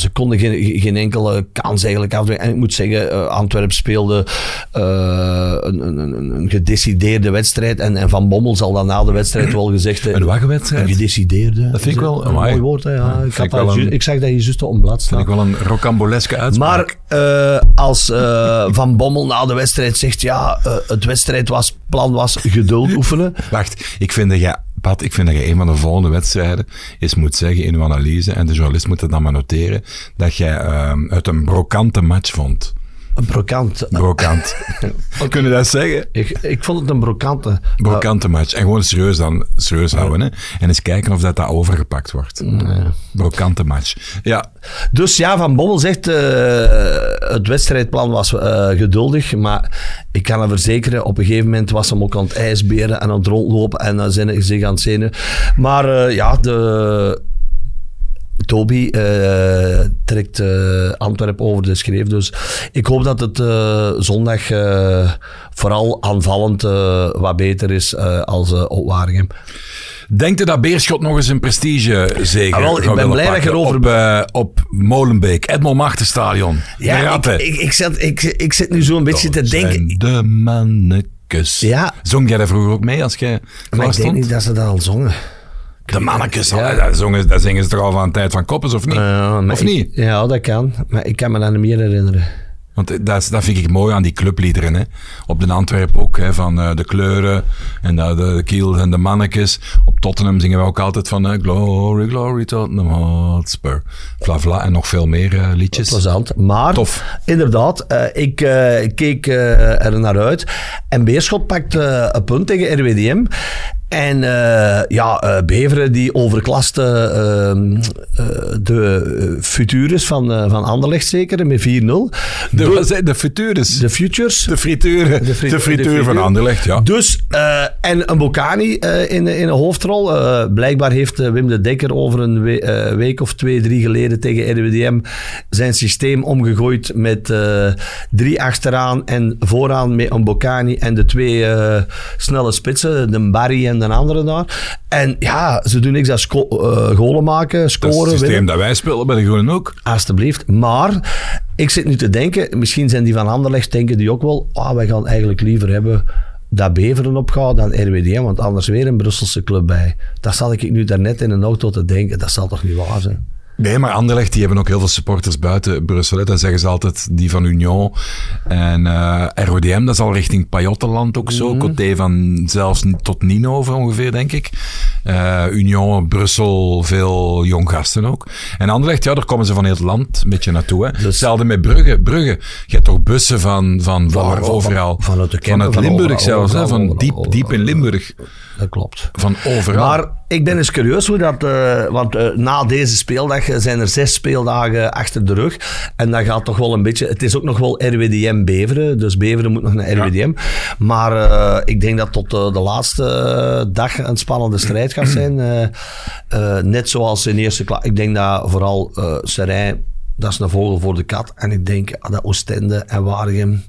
ze konden geen, geen enkele kans eigenlijk afdwingen. En ik moet zeggen, Antwerpen speelde een, een, een, gedecideerde wedstrijd. En, en Van Bommel zal dan na de wedstrijd wel gezegd. Een waggenwedstrijd. Gedecideerde. Dat vind ik wel- een mooi woord. Hè, ja. Ik, ik dat wel ju- een- ik zag dat je juist op een blad Vind ik wel een rocamboleske uitspraak. Maar eh, als eh, Van Bommel na de wedstrijd zegt, ja, eh, het wedstrijdplan was geduld oefenen. Wacht, ik vind dat jij, Pat, ik vind dat je een van de volgende wedstrijden eens moet zeggen in uw analyse, en de journalist moet het dan maar noteren, dat jij ehm, het een brokante match vond. Een brokant. Brokant. Kunnen we dat zeggen? Ik, ik vond het een brokante. Brokante match. En gewoon serieus, dan, serieus houden. Hè? En eens kijken of dat, dat overgepakt wordt. Brokante match. Ja, Dus ja, Van Bommel zegt, eh, het wedstrijdplan was eh, geduldig, maar ik kan hem verzekeren, op een gegeven moment was hem ook aan het ijsberen en aan het rondlopen en dan zijn zich aan het zenuwen. Maar eh, ja, de... Toby eh, trekt eh, Antwerpen over de schreef. Dus ik hoop dat het eh, zondag vooral aanvallend wat beter is als op Waregem. Denkt u dat Beerschot nog eens een prestige zeker Ah, wel, ik ben blij dat je erover- Op, op Molenbeek, Edmond Machtenstadion. Ja, ik, ratten. ik, ik, zit, ik, ik zit nu zo een beetje te denken. De mannekes. Ja. Zong jij daar vroeger ook mee als jij Maar ik denk stond? niet dat ze dat al zongen. De mannekes, Ja. dat, zongen, dat zingen ze toch al van tijd van Koppers, of niet? Uh, maar of ik- niet? Ja, dat kan. Maar ik kan me dat niet meer herinneren. Want dat, is- dat vind ik mooi aan die clubliederen. Hè. Op de Antwerp ook, hè, van eh, de kleuren en de, de, Kiel en de mannetjes. Op Tottenham zingen we ook altijd van eh, Glory, Glory, Tottenham Hotspur. Vla, vla en nog veel meer eh, liedjes. Plezant. Maar Tof. inderdaad, eh, ik eh, keek eh, er naar uit. En Beerschot pakt eh, een punt tegen RWDM. En eh, ja, eh, Beveren die overklaste ehm, eh, de Futures van, van Anderlecht zeker met 4-0. De, wat zei- de Futures. De Futures. De frituur, de, frit- frituur de van Anderlecht, ja. Dus, en een Bocani in, in een hoofdrol. Blijkbaar heeft Wim de Dekker over een we- week of twee, drie geleden tegen RWDM zijn systeem omgegooid met drie achteraan en vooraan met een Bocani en de twee snelle spitsen, de Barry en de andere daar. En ja, ze doen niks dan sco- eh, golen maken, Dat is scoren, het systeem winnen. dat wij spelen bij de Groenen ook. Alsjeblieft. Maar ik zit nu te denken, misschien zijn die van Anderlecht, denken die ook wel, ah, wij gaan eigenlijk liever hebben dat Beveren opgaat dan RWDM, want anders weer een Brusselse club bij. Dat zat ik nu daarnet in een auto te denken, dat zal toch niet waar zijn? Nee, maar Anderlecht, die hebben ook heel veel supporters buiten Brussel. Hè. Dat zeggen ze altijd, die van Union. En eh, RODM, dat is al richting Pajottenland ook zo. Coté van zelfs tot Ninove ongeveer, denk ik. Eh, Union, Brussel, veel jong gasten ook. En Anderlecht, ja, daar komen ze van heel het land een beetje naartoe. Hè. Hetzelfde met Brugge. Brugge, je hebt toch bussen van, van, waar van- overal. vanuit de Kempen, Vanuit van Limburg overal, zelfs, hè, van overal, diep, diep in Limburg. Dat klopt. Van overal. Maar ik ben eens curieus hoe dat... eh, want na deze speeldag zijn er zes speeldagen achter de rug. En dat gaat toch wel een beetje... Het is ook nog wel RWDM Beveren. Dus Beveren moet nog naar RWDM. Maar eh, ik denk dat tot eh, de laatste eh, dag een spannende strijd gaat zijn. Net zoals in eerste klas. Ik denk dat vooral eh Serijn... Dat is een vogel voor de kat. En ik denk dat Oostende en Waregem...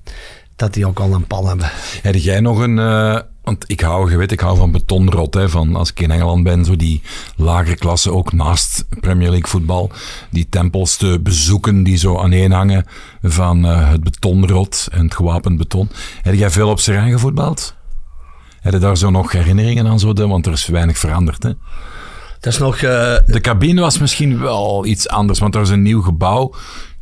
Dat die ook al een pan hebben. Heb jij nog een... eh, want ik hou, je weet, ik hou van betonrot. Hè, van als ik in Engeland ben, zo die lagere klassen, ook naast Premier League voetbal, die tempels te bezoeken die zo aan één hangen van eh, het betonrot en het gewapend beton. Heb jij veel op Serijn gevoetbald? Heb je daar zo nog herinneringen aan? Zo, de- want er is weinig veranderd. Hè? Dat is nog... eh, De cabine was misschien wel iets anders, want er is een nieuw gebouw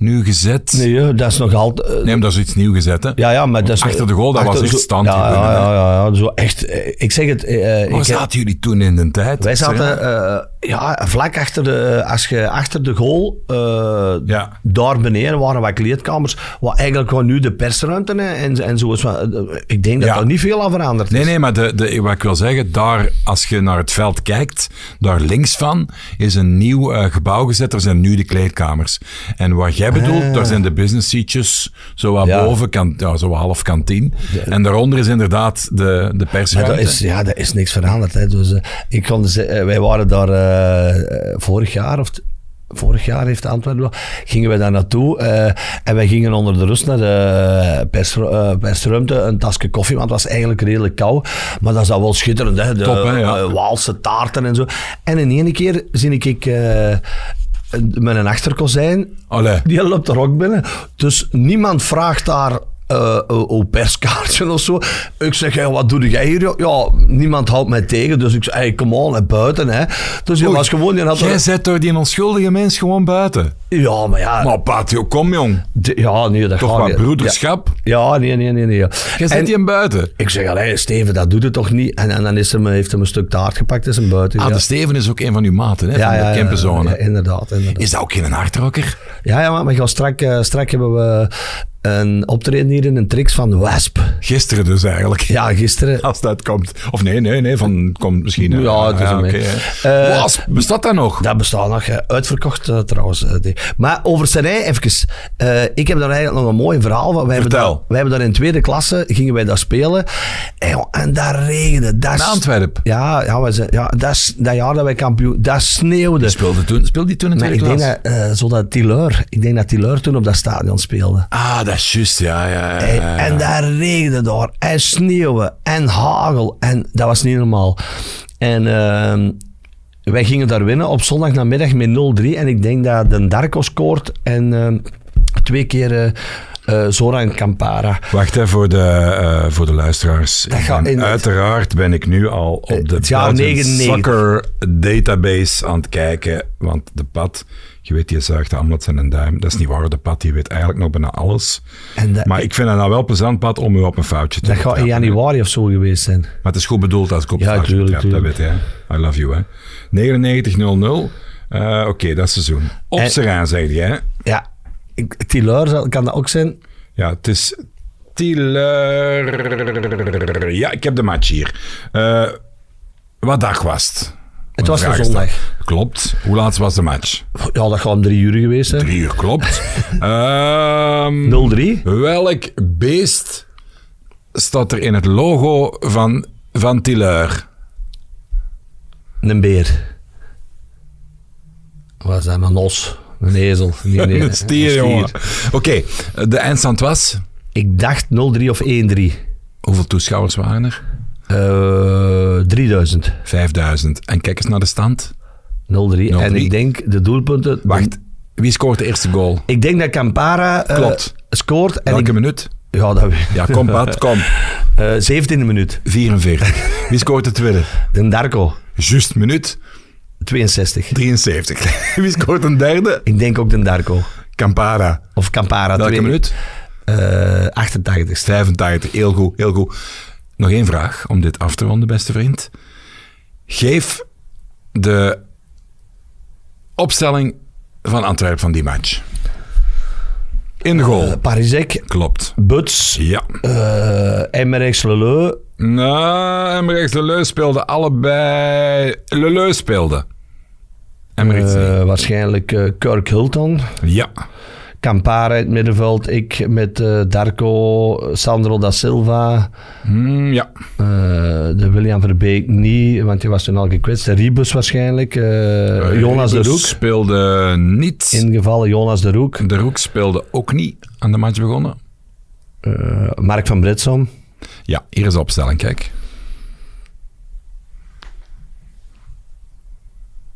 nu gezet. Nee, nee, dat is nog altijd... eh, maar dat is iets nieuw gezet. Hè? Ja, ja, maar dat is... Achter de goal, dat was echt standtribune, Ja, ja, ja, ja, zo echt... eh, Ik zeg het... eh, Waar zaten jullie toen in de tijd? wij zaten ja, vlak achter de... Als je achter de goal... Ja. Daar beneden waren wat kleedkamers. Wat eigenlijk gewoon nu de persruimte en, en zo is. Ik denk dat Ja. er niet veel aan veranderd is. Nee, nee, maar de, de, wat ik wil zeggen, daar, als je naar het veld kijkt, daar links van is een nieuw gebouw gezet. Er zijn nu de kleedkamers. En wat jij bedoelt, daar zijn de business seatjes, zo. Ja. boven, kan, ja, zo half kantine. En daaronder is inderdaad de, de persruimte. dat is, ja, dat is niks veranderd. Hè. Dus, eh, ik kon dus, eh, wij waren daar eh, vorig jaar, of vorig jaar heeft Antwerpen, gingen we daar naartoe. en wij gingen onder de rust naar de pers, eh, persruimte, een tasje koffie, want het was eigenlijk redelijk koud. Maar dat is al wel schitterend, hè? De Top, hè, ja. Waalse taarten en zo. En in één keer zie ik met een achterkozijn, Allee. die loopt er ook binnen. Dus niemand vraagt daar eh een perskaartje of zo. Ik zeg, hey, wat doe jij hier? Ja, niemand houdt mij tegen. Dus ik zeg, hey, come on, naar buiten. Hè. Dus je was gewoon... Had Jij zet door die onschuldige mens gewoon buiten. ja, maar ja... Maar Patio, kom jong. de- ja, nee, dat Toch wat broederschap. Ja, ja, nee, nee, nee. nee. Jij zet die hem buiten. Ik zeg, allee, Steven, dat doet het toch niet? En, en dan is hem, heeft hem een stuk taart gepakt en zijn buiten. Ah, ja. de Steven is ook een van uw maten, hè, ja, van ja, de campenzone. ja, inderdaad, inderdaad. Is dat ook geen hardrocker? Ja, ja, maar gaan strak, eh, strak hebben we een optreden hier in een tricks van Wasp. Gisteren dus eigenlijk. Ja, gisteren. Als dat komt. Of nee, nee, nee, van komt misschien. Ja, het is beetje. hè. Eh, Wasp, bestaat dat nog? Dat bestaat nog, uitverkocht eh, trouwens. eh. Maar over Serij even. Ik heb daar eigenlijk nog een mooi verhaal van. Wij hebben, Vertel. daar, wij hebben daar in tweede klasse, gingen wij daar spelen. En, joh, en daar regende. Dat In Antwerpen. Ja, ja, zijn, ja dat, dat jaar dat wij kampioen... Dat sneeuwde. Speelde, toen, speelde die toen in Maar tweede ik denk dat, eh, zo dat Tileur, ik denk dat Tileur toen op dat stadion speelde. Ah, dat is juist, ja, ja, ja. En, ja. en daar regende door. En sneeuwen. En hagel. En dat was niet normaal. En ehm, wij gingen daar winnen op zondagnamiddag met 0-3. En ik denk dat de Darko scoort. En ehm, twee keer eh eh, Zoran Campara. Wacht even voor de, eh, voor de luisteraars. Uiteraard ben ik nu al op de Het jaar Belgian 99. Soccer database aan het kijken. Want de pad, je weet, die zuigt uit zijn duim. Dat is niet waar, de pad die weet eigenlijk nog bijna alles. En dat, Maar ik vind het nou wel plezant, pad, om u op een foutje te dat gaat in januari of zo geweest zijn. Maar het is goed bedoeld als ik op Ja, foutje tuurlijk, dat weet je. I love you, hè. 99-0-0. Eh, Oké, dat is seizoen. Op En- Serijn, zeg je, hè. Ja, ik- Tileur zal- kan dat ook zijn. Ja, het is Tieler. Ja, ik heb de match hier. Eh, wat dag was het? Het was een zondag. Klopt. Hoe laat was de match? Ja, dat gaat om drie uur geweest zijn. Drie uur, klopt. Ehm, 0-3. welk beest staat er in het logo van, van Tilleur? Een beer. Wat is dat? Een os. Een ezel. Nee, nee, Een stier, jongen. Oké, de eindstand was... Ik dacht 0-3 of 1-3. Hoeveel toeschouwers waren er? Eh 3000. 5000. En kijk eens naar de stand. 0-3. En 0-3. ik denk de doelpunten. Wacht, wie scoort de eerste goal? Ik denk dat Campara eh, Klopt. scoort. En Welke ik, minuut? ja, dat Ja, kom Pat, kom. Eh 17e minuut. 44. Wie scoort de tweede? De Darko. Juist minuut 62. 73. Wie scoort een derde? Ik denk ook de Darko. Campara. Of Campara. Welke twee- minuut? Eh 88. 85. Heel goed, heel goed. Nog één vraag om dit af te ronden, beste vriend. Geef de opstelling van Antwerpen van die match. In de goal. Eh, Parisek. Klopt. Buts. Ja. eh Emmerich Leleu. Nou, Emmerich Leleu speelde allebei. Leleu speelde. Emmerich eh, waarschijnlijk eh, Kirk Hilton. Ja. Campara in het middenveld. Ik met eh, Darko, Sandro da Silva. Hmm, ja. eh, de William Verbeek niet, want die was toen al gekwetst. Ribus waarschijnlijk. eh, Jonas de Roek. speelde niet. Ingevallen Jonas de Roek. De Roek speelde ook niet aan de match begonnen. Mark van Britsom. Ja, hier is de opstelling, kijk.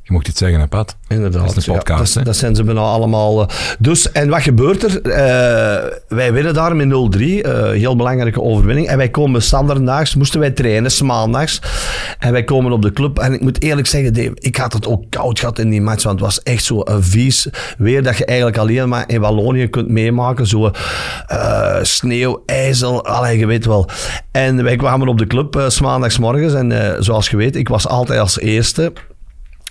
Je mocht iets zeggen, hè, Pat? Inderdaad. Dat is een ja. podcast, dat, zijn ze bijna allemaal. eh. Dus, en wat gebeurt er? Eh, wij winnen daar met 0-3. eh, heel belangrijke overwinning. En wij komen standaardnaags, moesten wij trainen, 's maandags. En wij komen op de club. En ik moet eerlijk zeggen, Dave, ik had het ook koud gehad in die match. Want het was echt zo een vies weer dat je eigenlijk alleen maar in Wallonië kunt meemaken. Zo sneeuw, ijzel, allee, je weet wel. En wij kwamen op de club uh, 's maandagsmorgens. En zoals je weet, ik was altijd als eerste.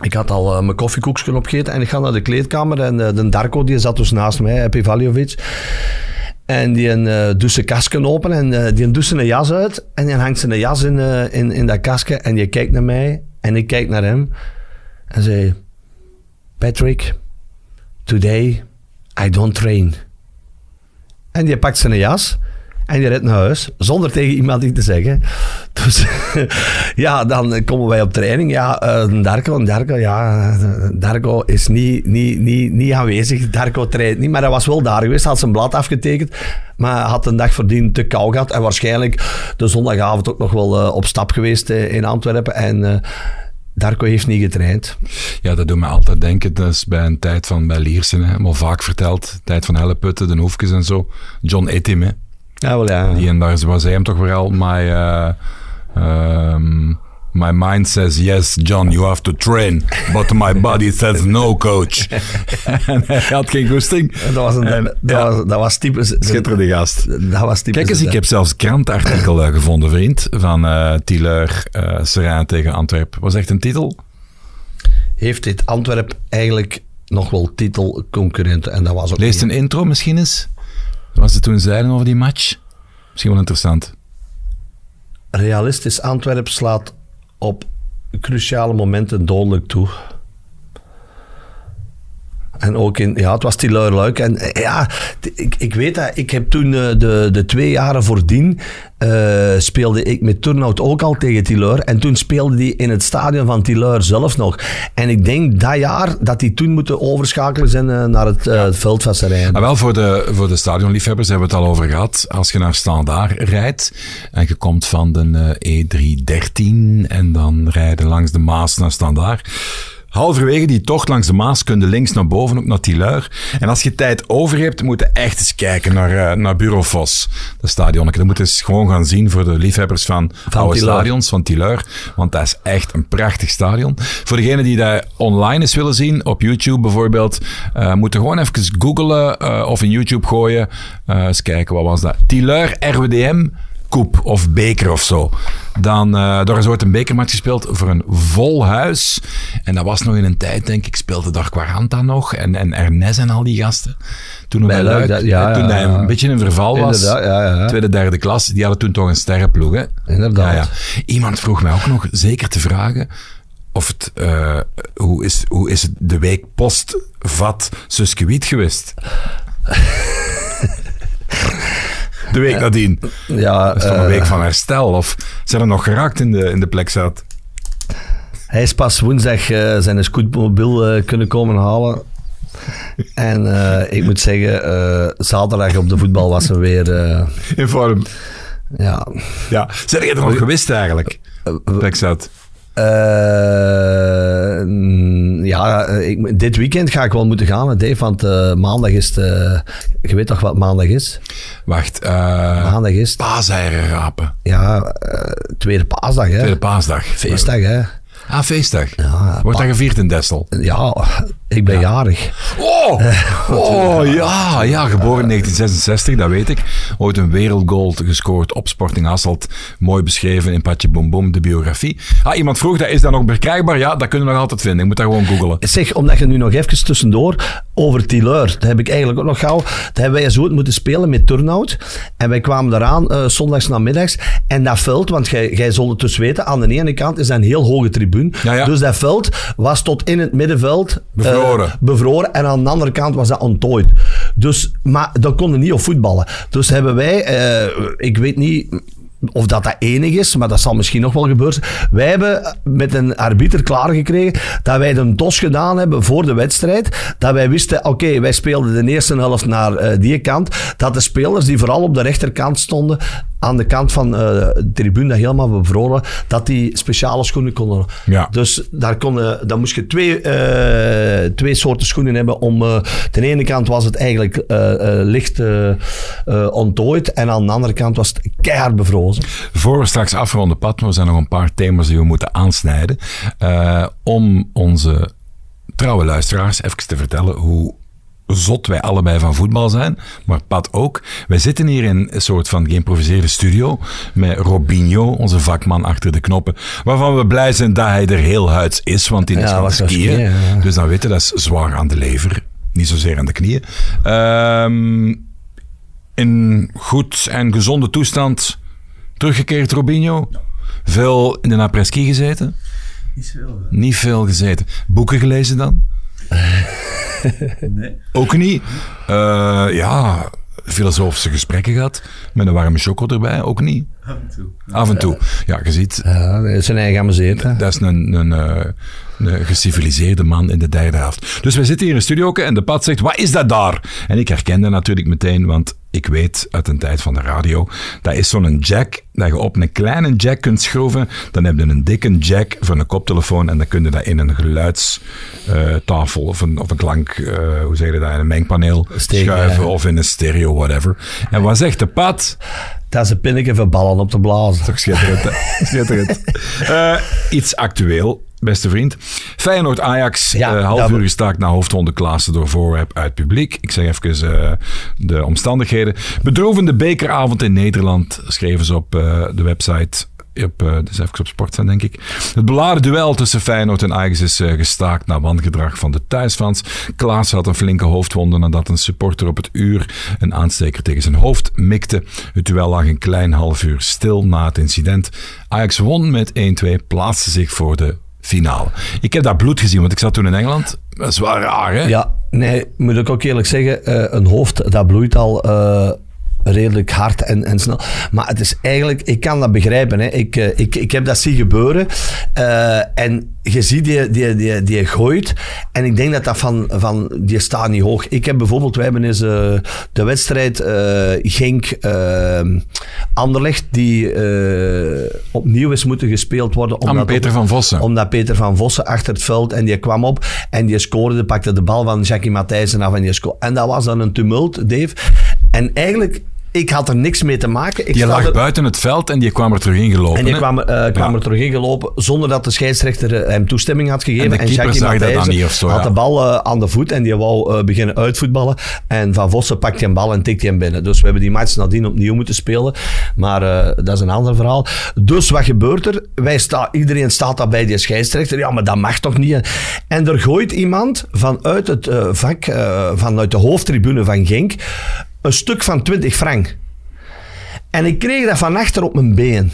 Ik had al eh, mijn koffiekoekje opgegeten en ik ga naar de kleedkamer. En eh, de Darko die zat dus naast mij, Epi Valjovic. En die uh, doet zijn kastje open en uh, die doet zijn jas uit. En die hangt zijn jas in, uh, in, in dat kastje. En die kijkt naar mij en ik kijk naar hem. En zei... Patrick, today I don't train. En die pakt zijn jas. En je rijdt naar huis, zonder tegen iemand iets te zeggen. Dus ja, dan komen wij op training. Ja, uh, Darko, Darko, ja, Darko is niet, niet, niet, niet aanwezig. Darko traint niet, maar hij was wel daar geweest. Had zijn blad afgetekend, maar had een dag verdiend te kou gehad. En waarschijnlijk de zondagavond ook nog wel uh, op stap geweest uh, in Antwerpen. En Darko heeft niet getraind. Ja, dat doet me altijd denken. Dat is bij een tijd van bij Liersen, hè, vaak verteld. Tijd van Helleputten, de Hoefkes en zo. John Etim. Ja, wel ja. Die en daar was hij hem toch wel. My, uh, um, my mind says yes, John, you have to train. But my body says no, coach. en hij had geen goesting. Dat was, een, en, dat, ja, was, dat was typisch... Schitterende gast. Dat was typisch... Kijk eens, ik heb zelfs krantartikel uh, gevonden, vriend. Van uh, uh, Serrain tegen Antwerpen. Was echt een titel? Heeft dit Antwerp eigenlijk nog wel titelconcurrenten? En dat was ook Lees een intro misschien eens. Wat ze toen zeiden over die match. Misschien wel interessant. Realistisch Antwerp slaat op cruciale momenten dodelijk toe. En ook in, ja, het was die Luik. En ja, ik, ik weet dat, ik heb toen de, de twee jaren voordien uh, speelde ik met Turnhout ook al tegen Tileur. En toen speelde die in het stadion van Tileur zelf nog. En ik denk dat jaar dat die toen moeten overschakelen zijn uh, naar het, uh, het veld van Serijn. Maar wel voor de, voor de stadionliefhebbers hebben we het al over gehad. Als je naar Standaard rijdt en je komt van de E313 en dan rijden langs de Maas naar Standaard Halverwege die tocht langs de Maas kun je links naar boven, ook naar Tileur. En als je tijd over hebt, moet je echt eens kijken naar, uh, naar Bureau Vos, dat stadion. Dat moet je eens gewoon gaan zien voor de liefhebbers van, van oude stadions, van Tileur. Want dat is echt een prachtig stadion. Voor degenen die dat online eens willen zien, op YouTube bijvoorbeeld, uh, moeten gewoon even googlen uh, of in YouTube gooien. eens kijken, wat was dat? Tileur RWDM koep of beker of zo. Dan, uh, daar is ooit een bekermatch gespeeld voor een vol huis. En dat was nog in een tijd, denk ik, speelde daar Quaranta nog en, en Ernest en al die gasten. Toen, bij Luik, dat, ja, toen ja, hij een beetje in verval was, ja, tweede, derde klas, die hadden toen toch een sterrenploeg. Hè? Inderdaad. Iemand vroeg mij ook nog zeker te vragen of het, uh, hoe, is, hoe is de week post-vat Suskewiet geweest? de week nadien. Ja, dat is toch een week van herstel? Of zijn er nog geraakt in de, in de plek zat? Hij is pas woensdag uh, zijn scootmobiel uh, kunnen komen halen. En uh, ik moet zeggen, zaterdag op de voetbal was hij weer... in vorm. Ja. ja. Zijn je er nog gewist eigenlijk? Plek zat. Uh, ja, ik, dit weekend ga ik wel moeten gaan, Dave, want uh, maandag is de, Je weet toch wat maandag is? Wacht. Uh, maandag is... Paaseieren rapen. Ja, tweede paasdag, hè? Tweede paasdag. Feestdag, hè? Ah, feestdag. Ja, Wordt dat gevierd in Dessel? Ja, ik ben ja. jarig. Oh, oh ja, ja, geboren in 1966, dat weet ik. Ooit een wereldgoal gescoord op Sporting Hasselt. Mooi beschreven in Patje Boom Boom, de biografie. Ah, iemand vroeg, dat is dat nog bereikbaar? Ja, dat kunnen we nog altijd vinden. Ik moet dat gewoon googelen. Zeg, omdat je nu nog even tussendoor over Tileur, dat heb ik eigenlijk ook nog gauw. Dat hebben wij zo moeten spelen met Turnhout. En wij kwamen eraan uh, zondags namiddags. En dat veld, want jij, zult het dus weten, aan de ene kant is dat een heel hoge tribune. Ja, ja. Dus dat veld was tot in het middenveld. Uh, bevroren. En aan de andere kant was dat onttooid. Dus, maar dat konden niet op voetballen. Dus hebben wij, uh, ik weet niet of dat dat enig is, maar dat zal misschien nog wel gebeuren. Wij hebben met een arbiter klaargekregen dat wij een dos gedaan hebben voor de wedstrijd. Dat wij wisten, oké, wij speelden de eerste helft naar uh, die kant. Dat de spelers die vooral op de rechterkant stonden, aan de kant van uh, de tribune, dat helemaal bevroren, dat die speciale schoenen konden. Ja. Dus daar, konden, daar moest je twee, uh, twee soorten schoenen hebben. Om, uh, de ene kant was het eigenlijk licht onttooid en aan de andere kant was het keihard bevrozen. Voor we straks afronden, Pat, er zijn nog een paar thema's die we moeten aansnijden. om onze trouwe luisteraars even te vertellen hoe zot wij allebei van voetbal zijn, maar Pat ook. Wij zitten hier in een soort van geïmproviseerde studio met Robinho, onze vakman achter de knoppen, waarvan we blij zijn dat hij er heel huids is, want die is ja, skiën. skiën ja. Dus dan weten dat is zwaar aan de lever, niet zozeer aan de knieën. Um, in goed en gezonde toestand teruggekeerd, Robinho. Veel in de après-ski gezeten? Niet veel. Niet veel gezeten. Boeken gelezen dan? nee. Ook niet. Uh, ja, filosofische gesprekken gehad. Met een warme choco erbij, ook niet. Af en toe. Ja, je ziet, Ja, dat is zijn eigen amuseert. dat is een, een, eh, een geciviliseerde man in de derde helft. Dus wij zitten hier in een studio en de pad zegt, wat is dat daar? En ik herkende natuurlijk meteen, want ik weet uit een tijd van de radio, dat is zo'n jack, dat je op een kleine jack kunt schroeven. Dan heb je een dikke jack voor een koptelefoon en dan kun je dat in een geluidstafel of een, of een klank, eh, hoe zeg je dat, in een mengpaneel Steken, schuiven ja. of in een stereo, whatever. En wat zegt de pad? Dat is een pinnetje voor ballen op te blazen. Toch schitterend, hè? Schitterend. Eh, iets actueel, beste vriend. Feyenoord-Ajax, Ja, eh, half uur gestaakt na hoofdronde Klaassen door voorwerp uit publiek. Ik zeg even eh, de omstandigheden. Bedroevende bekeravond in Nederland, schreven ze op de website. Op, eh dus even op sport zijn, denk ik. Het beladen duel tussen Feyenoord en Ajax is eh, gestaakt na wangedrag van de thuisfans. Klaas had een flinke hoofdwonde nadat een supporter op het uur een aansteker tegen zijn hoofd mikte. Het duel lag een klein half uur stil na het incident. Ajax won met 1-2, plaatste zich voor de finale. Ik heb dat bloed gezien, want ik zat toen in Engeland. Dat is wel raar, hè? Ja, nee, moet ik ook eerlijk zeggen, eh, een hoofd dat bloeit al redelijk hard en, en snel. Maar het is eigenlijk, ik kan dat begrijpen. Hè. Ik, eh, ik, ik heb dat zien gebeuren. eh, en je ziet die, die, die, die gooit. En ik denk dat dat van, van die staat niet hoog. Ik heb bijvoorbeeld, wij hebben eens eh, de wedstrijd eh Genk eh, Anderlecht, die opnieuw is moeten gespeeld worden. Aan omdat Peter op- van Vossen. omdat Peter van Vossen achter het veld en die kwam op en die scoorde, pakte de bal van Jackie Matthijssen af en die scoorde. En dat was dan een tumult, Dave. En eigenlijk, ik had er niks mee te maken. Ik sta lag er- buiten het veld en die kwam er terug ingelopen. en die kwam, eh, kwam Ja. er terug ingelopen zonder dat de scheidsrechter eh, hem toestemming had gegeven. En de Jackie zag dat dan niet of zo, had ja. de bal eh, aan de voet en die wou beginnen uitvoetballen. En Van Vossen pakt die bal en tikt die hem binnen. Dus we hebben die match nadien opnieuw moeten spelen. Maar dat is een ander verhaal. Dus wat gebeurt er? Wij sta, iedereen staat daar bij die scheidsrechter. Ja, maar dat mag toch niet? En er gooit iemand vanuit het vak, vanuit de hoofdtribune van Genk, een stuk van 20 frank. En ik kreeg dat van achter op mijn been.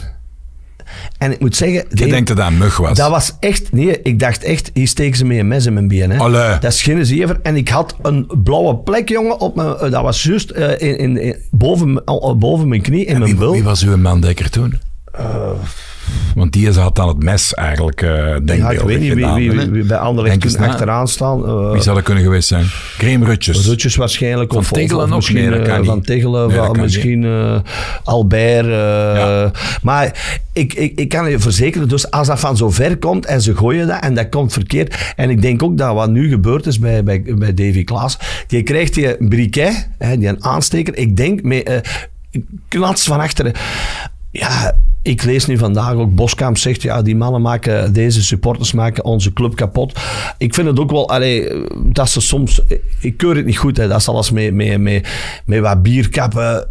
En ik moet zeggen... Je Dave, denkt dat dat een mug was. dat was echt... Nee, ik dacht echt, hier steken ze mee een mes in mijn been. Hè. Allee. Dat is geen zever. En ik had een blauwe plek, jongen, op mijn... eh, Dat was juist eh, in, in, in- boven, oh, boven mijn knie, in mijn wie, wie was uw mandekker toen? Want die had dan het mes eigenlijk uh, denkbeeldig ja, ik weet niet wie, gedaan, wie, hè? wie, wie bij Anderlecht Denk toen na. achteraan staan. Eh, Wie zou dat kunnen geweest zijn? Graham Rutjes. Rutjes waarschijnlijk. Van of, Tegelen of misschien Nee, eh, niet. Van Tegelen, Nee, van misschien eh, Albert. eh, Ja. Maar ik, ik, ik kan je verzekeren, dus als dat van zo ver komt en ze gooien dat en dat komt verkeerd. En ik denk ook dat wat nu gebeurd is bij, bij, bij Davy Klaas. Die krijgt die briquet, hè, die een aansteker. Ik denk met eh, knats van achteren. Ja, ik lees nu vandaag ook, Boskamp zegt, ja, die mannen maken, deze supporters maken onze club kapot. Ik vind het ook wel, allee, dat ze soms, ik keur het niet goed, hè, dat ze alles met, met, met, met wat bierkappen,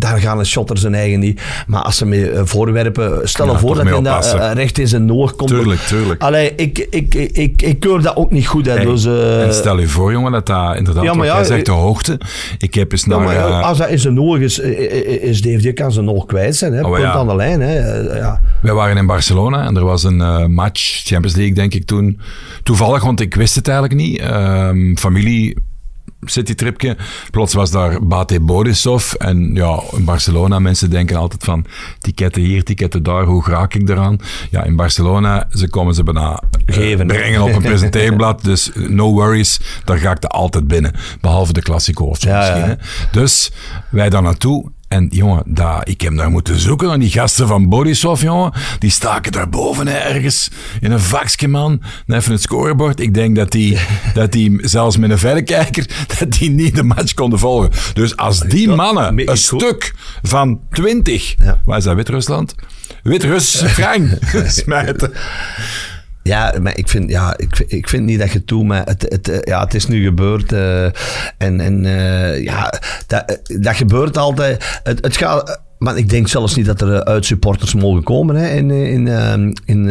daar gaan een shotter zijn eigen niet. Maar als ze met eh, voorwerpen, stel je Ja, voor dat hij oppassen. eh, recht in zijn oog komt. Tuurlijk, tuurlijk. Allee, ik, ik, ik, ik, ik keur dat ook niet goed. Hè, Hey, dus, eh, en stel je voor, jongen, dat dat inderdaad, Ja, maar ja, jij zegt, de hoogte. Ik heb eens ja, naar... maar als dat in zijn oog is, is die kan zijn oog kwijt zijn. Hè, Oh, punt aan de lijn. Hè, ja. Wij waren in Barcelona en er was een match, Champions League denk ik toen. Toevallig, want ik wist het eigenlijk niet. Ehm, familie, citytripje. Plots was daar Bate Borisov. En ja, in Barcelona, mensen denken altijd van ticketten hier, ticketten daar, hoe raak ik eraan? Ja, in Barcelona, ze komen ze bijna eh, Geven, brengen op een presenteerblad. Dus no worries, daar ga ik er altijd binnen. Behalve de zo Ja. Dus wij daar naartoe. En jongen, daar, ik heb daar moeten zoeken naar die gasten van Borisov, jongen. Die staken daar boven hè, ergens in een vakje, man. En Even het scorebord. Ik denk dat die, dat die zelfs met een verrekijker, dat die niet de match konden volgen. Dus als die mannen een stuk van 20, Ja. waar is dat, Wit-Rusland? Wit-Rus, Frank, smijten. Ja, maar ik vind, ja, ik, ik vind niet dat je doet, maar het, het, eh, ja, het is nu gebeurd. eh, en en eh, ja, dat, dat gebeurt altijd. Het, het gaat... Maar ik denk zelfs niet dat er eh, uitsupporters mogen komen hè, in, in, ehm, in,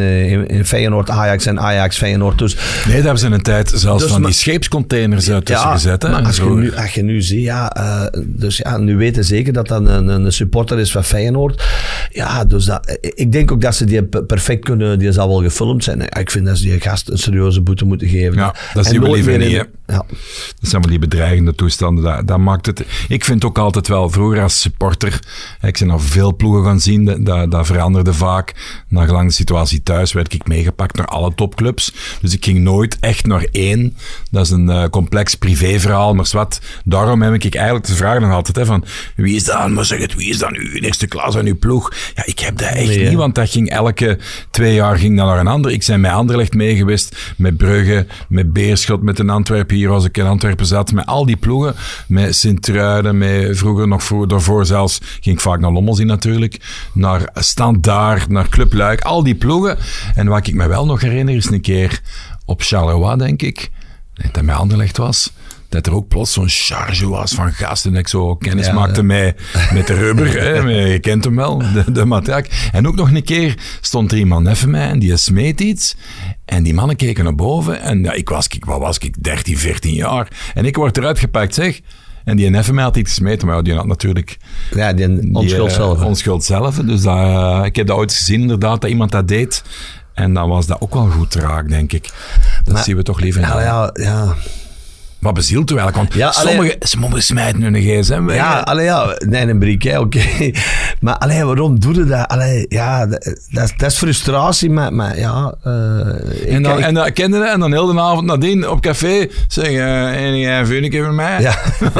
in, Feyenoord, Ajax en Ajax Feyenoord. Dus Nee, daar hebben ze een tijd zelfs Dus van maar- die scheepscontainers uit tussen gezet. Hè, maar als je, nu, als je nu ziet, ja, dus ja, nu weten zeker dat dat een, een supporter is van Feyenoord. Ja, dus dat, ik denk ook dat ze die pe- perfect kunnen, die zal wel gefilmd zijn. Ik vind dat ze die gast een serieuze boete moeten geven. Ja, dat En zien we liever niet, Ja. Dat zijn wel die bedreigende toestanden. Dat, dat maakt het. Ik vind ook altijd wel, vroeger als supporter, ik ben nog veel ploegen gaan zien, dat, dat, veranderde vaak. Na gelang de situatie thuis werd ik meegepakt naar alle topclubs. Dus ik ging nooit echt naar één. Dat is een eh, complex privéverhaal, maar wat. Daarom heb ik eigenlijk de vraag nog altijd, hè, van wie is dat? Maar zeg het, wie is dan uw eerste klas aan uw ploeg? Ja, ik heb dat echt Nee, niet, want dat ging elke twee jaar ging dat naar een ander. Ik ben met Anderlecht mee geweest, met Brugge, met Beerschot, met een Antwerpen hier als ik in Antwerpen zat, met al die ploegen, met Sint-Truiden, met vroeger nog voor, daarvoor zelfs, ging ik vaak naar Lommels in natuurlijk, naar Standaard, naar Club Luik, al die ploegen. En wat ik me wel nog herinner is een keer op Charleroi, denk ik, dat met Anderlecht was, dat er ook plots zo'n charge was van gasten. En ik zo kennis Ja, maakte met, met de rubber. hè, je kent hem wel, de, de matraak. En ook nog een keer stond er iemand even mij en die smeet iets. En die mannen keken naar boven. En ja, ik was, ik, wat was ik, 13, 14 jaar. En ik word eruit gepakt, zeg. En die neffen mij had iets gesmeten, maar die had natuurlijk ja, die die, onschuld eh, zelf. onschuld zelf. Dus dat, eh, ik heb dat ooit gezien, inderdaad, dat iemand dat deed. En dan was dat ook wel goed raak, denk ik. Dat Maar- zien we toch liever ja, ja. Wat bezielt u eigenlijk? Want Ja, allee- sommige, sommigen smijten hun gsm weg. Ja, allee, ja, nee, een hè, oké. Maar allee, waarom doe je dat? Allee, ja, dat, dat, is- dat is frustratie, maar, maar ja... eh, ik- En dan, ik- en dan kende en dan heel de avond nadien op café zeggen, uh, en jij vind ik even mij? Ja.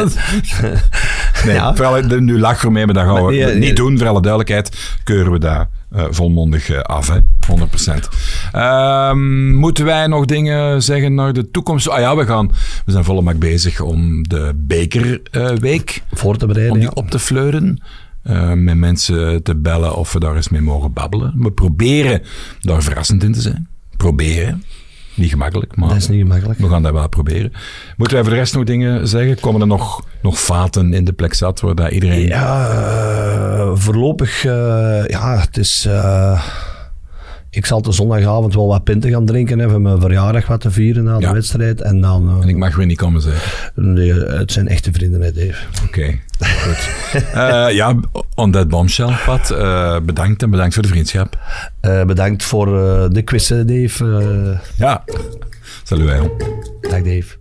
nee, Ja. alle, nu lach voor mij, maar dat gaan we niet doen. Voor alle duidelijkheid keuren we daar eh, volmondig eh, af, hè? 100%. Ehm, moeten wij nog dingen zeggen naar de toekomst? Ah ja, we, gaan, we zijn volle mak bezig om de bekerweek voor te bereiden, om die ja. op te fleuren. eh, met mensen te bellen of we daar eens mee mogen babbelen. We proberen daar verrassend in te zijn. Proberen. Niet gemakkelijk, maar Dat is niet gemakkelijk. we gaan dat wel proberen. Moeten wij voor de rest nog dingen zeggen? Komen er nog, nog vaten in de plek zat waar dat iedereen... Ja, eh, voorlopig, eh, ja, het is... ik zal de zondagavond wel wat pinten gaan drinken, even mijn verjaardag wat te vieren na de Ja. wedstrijd. En dan... eh, En ik mag weer niet komen zeggen. nee, het zijn echte vrienden, hè, Dave. Oké, goed. Eh, ja, on that bombshell, Pat. eh, bedankt en bedankt voor de vriendschap. Bedankt voor de quiz, Dave. Ja, salut. hè. dag, Dave.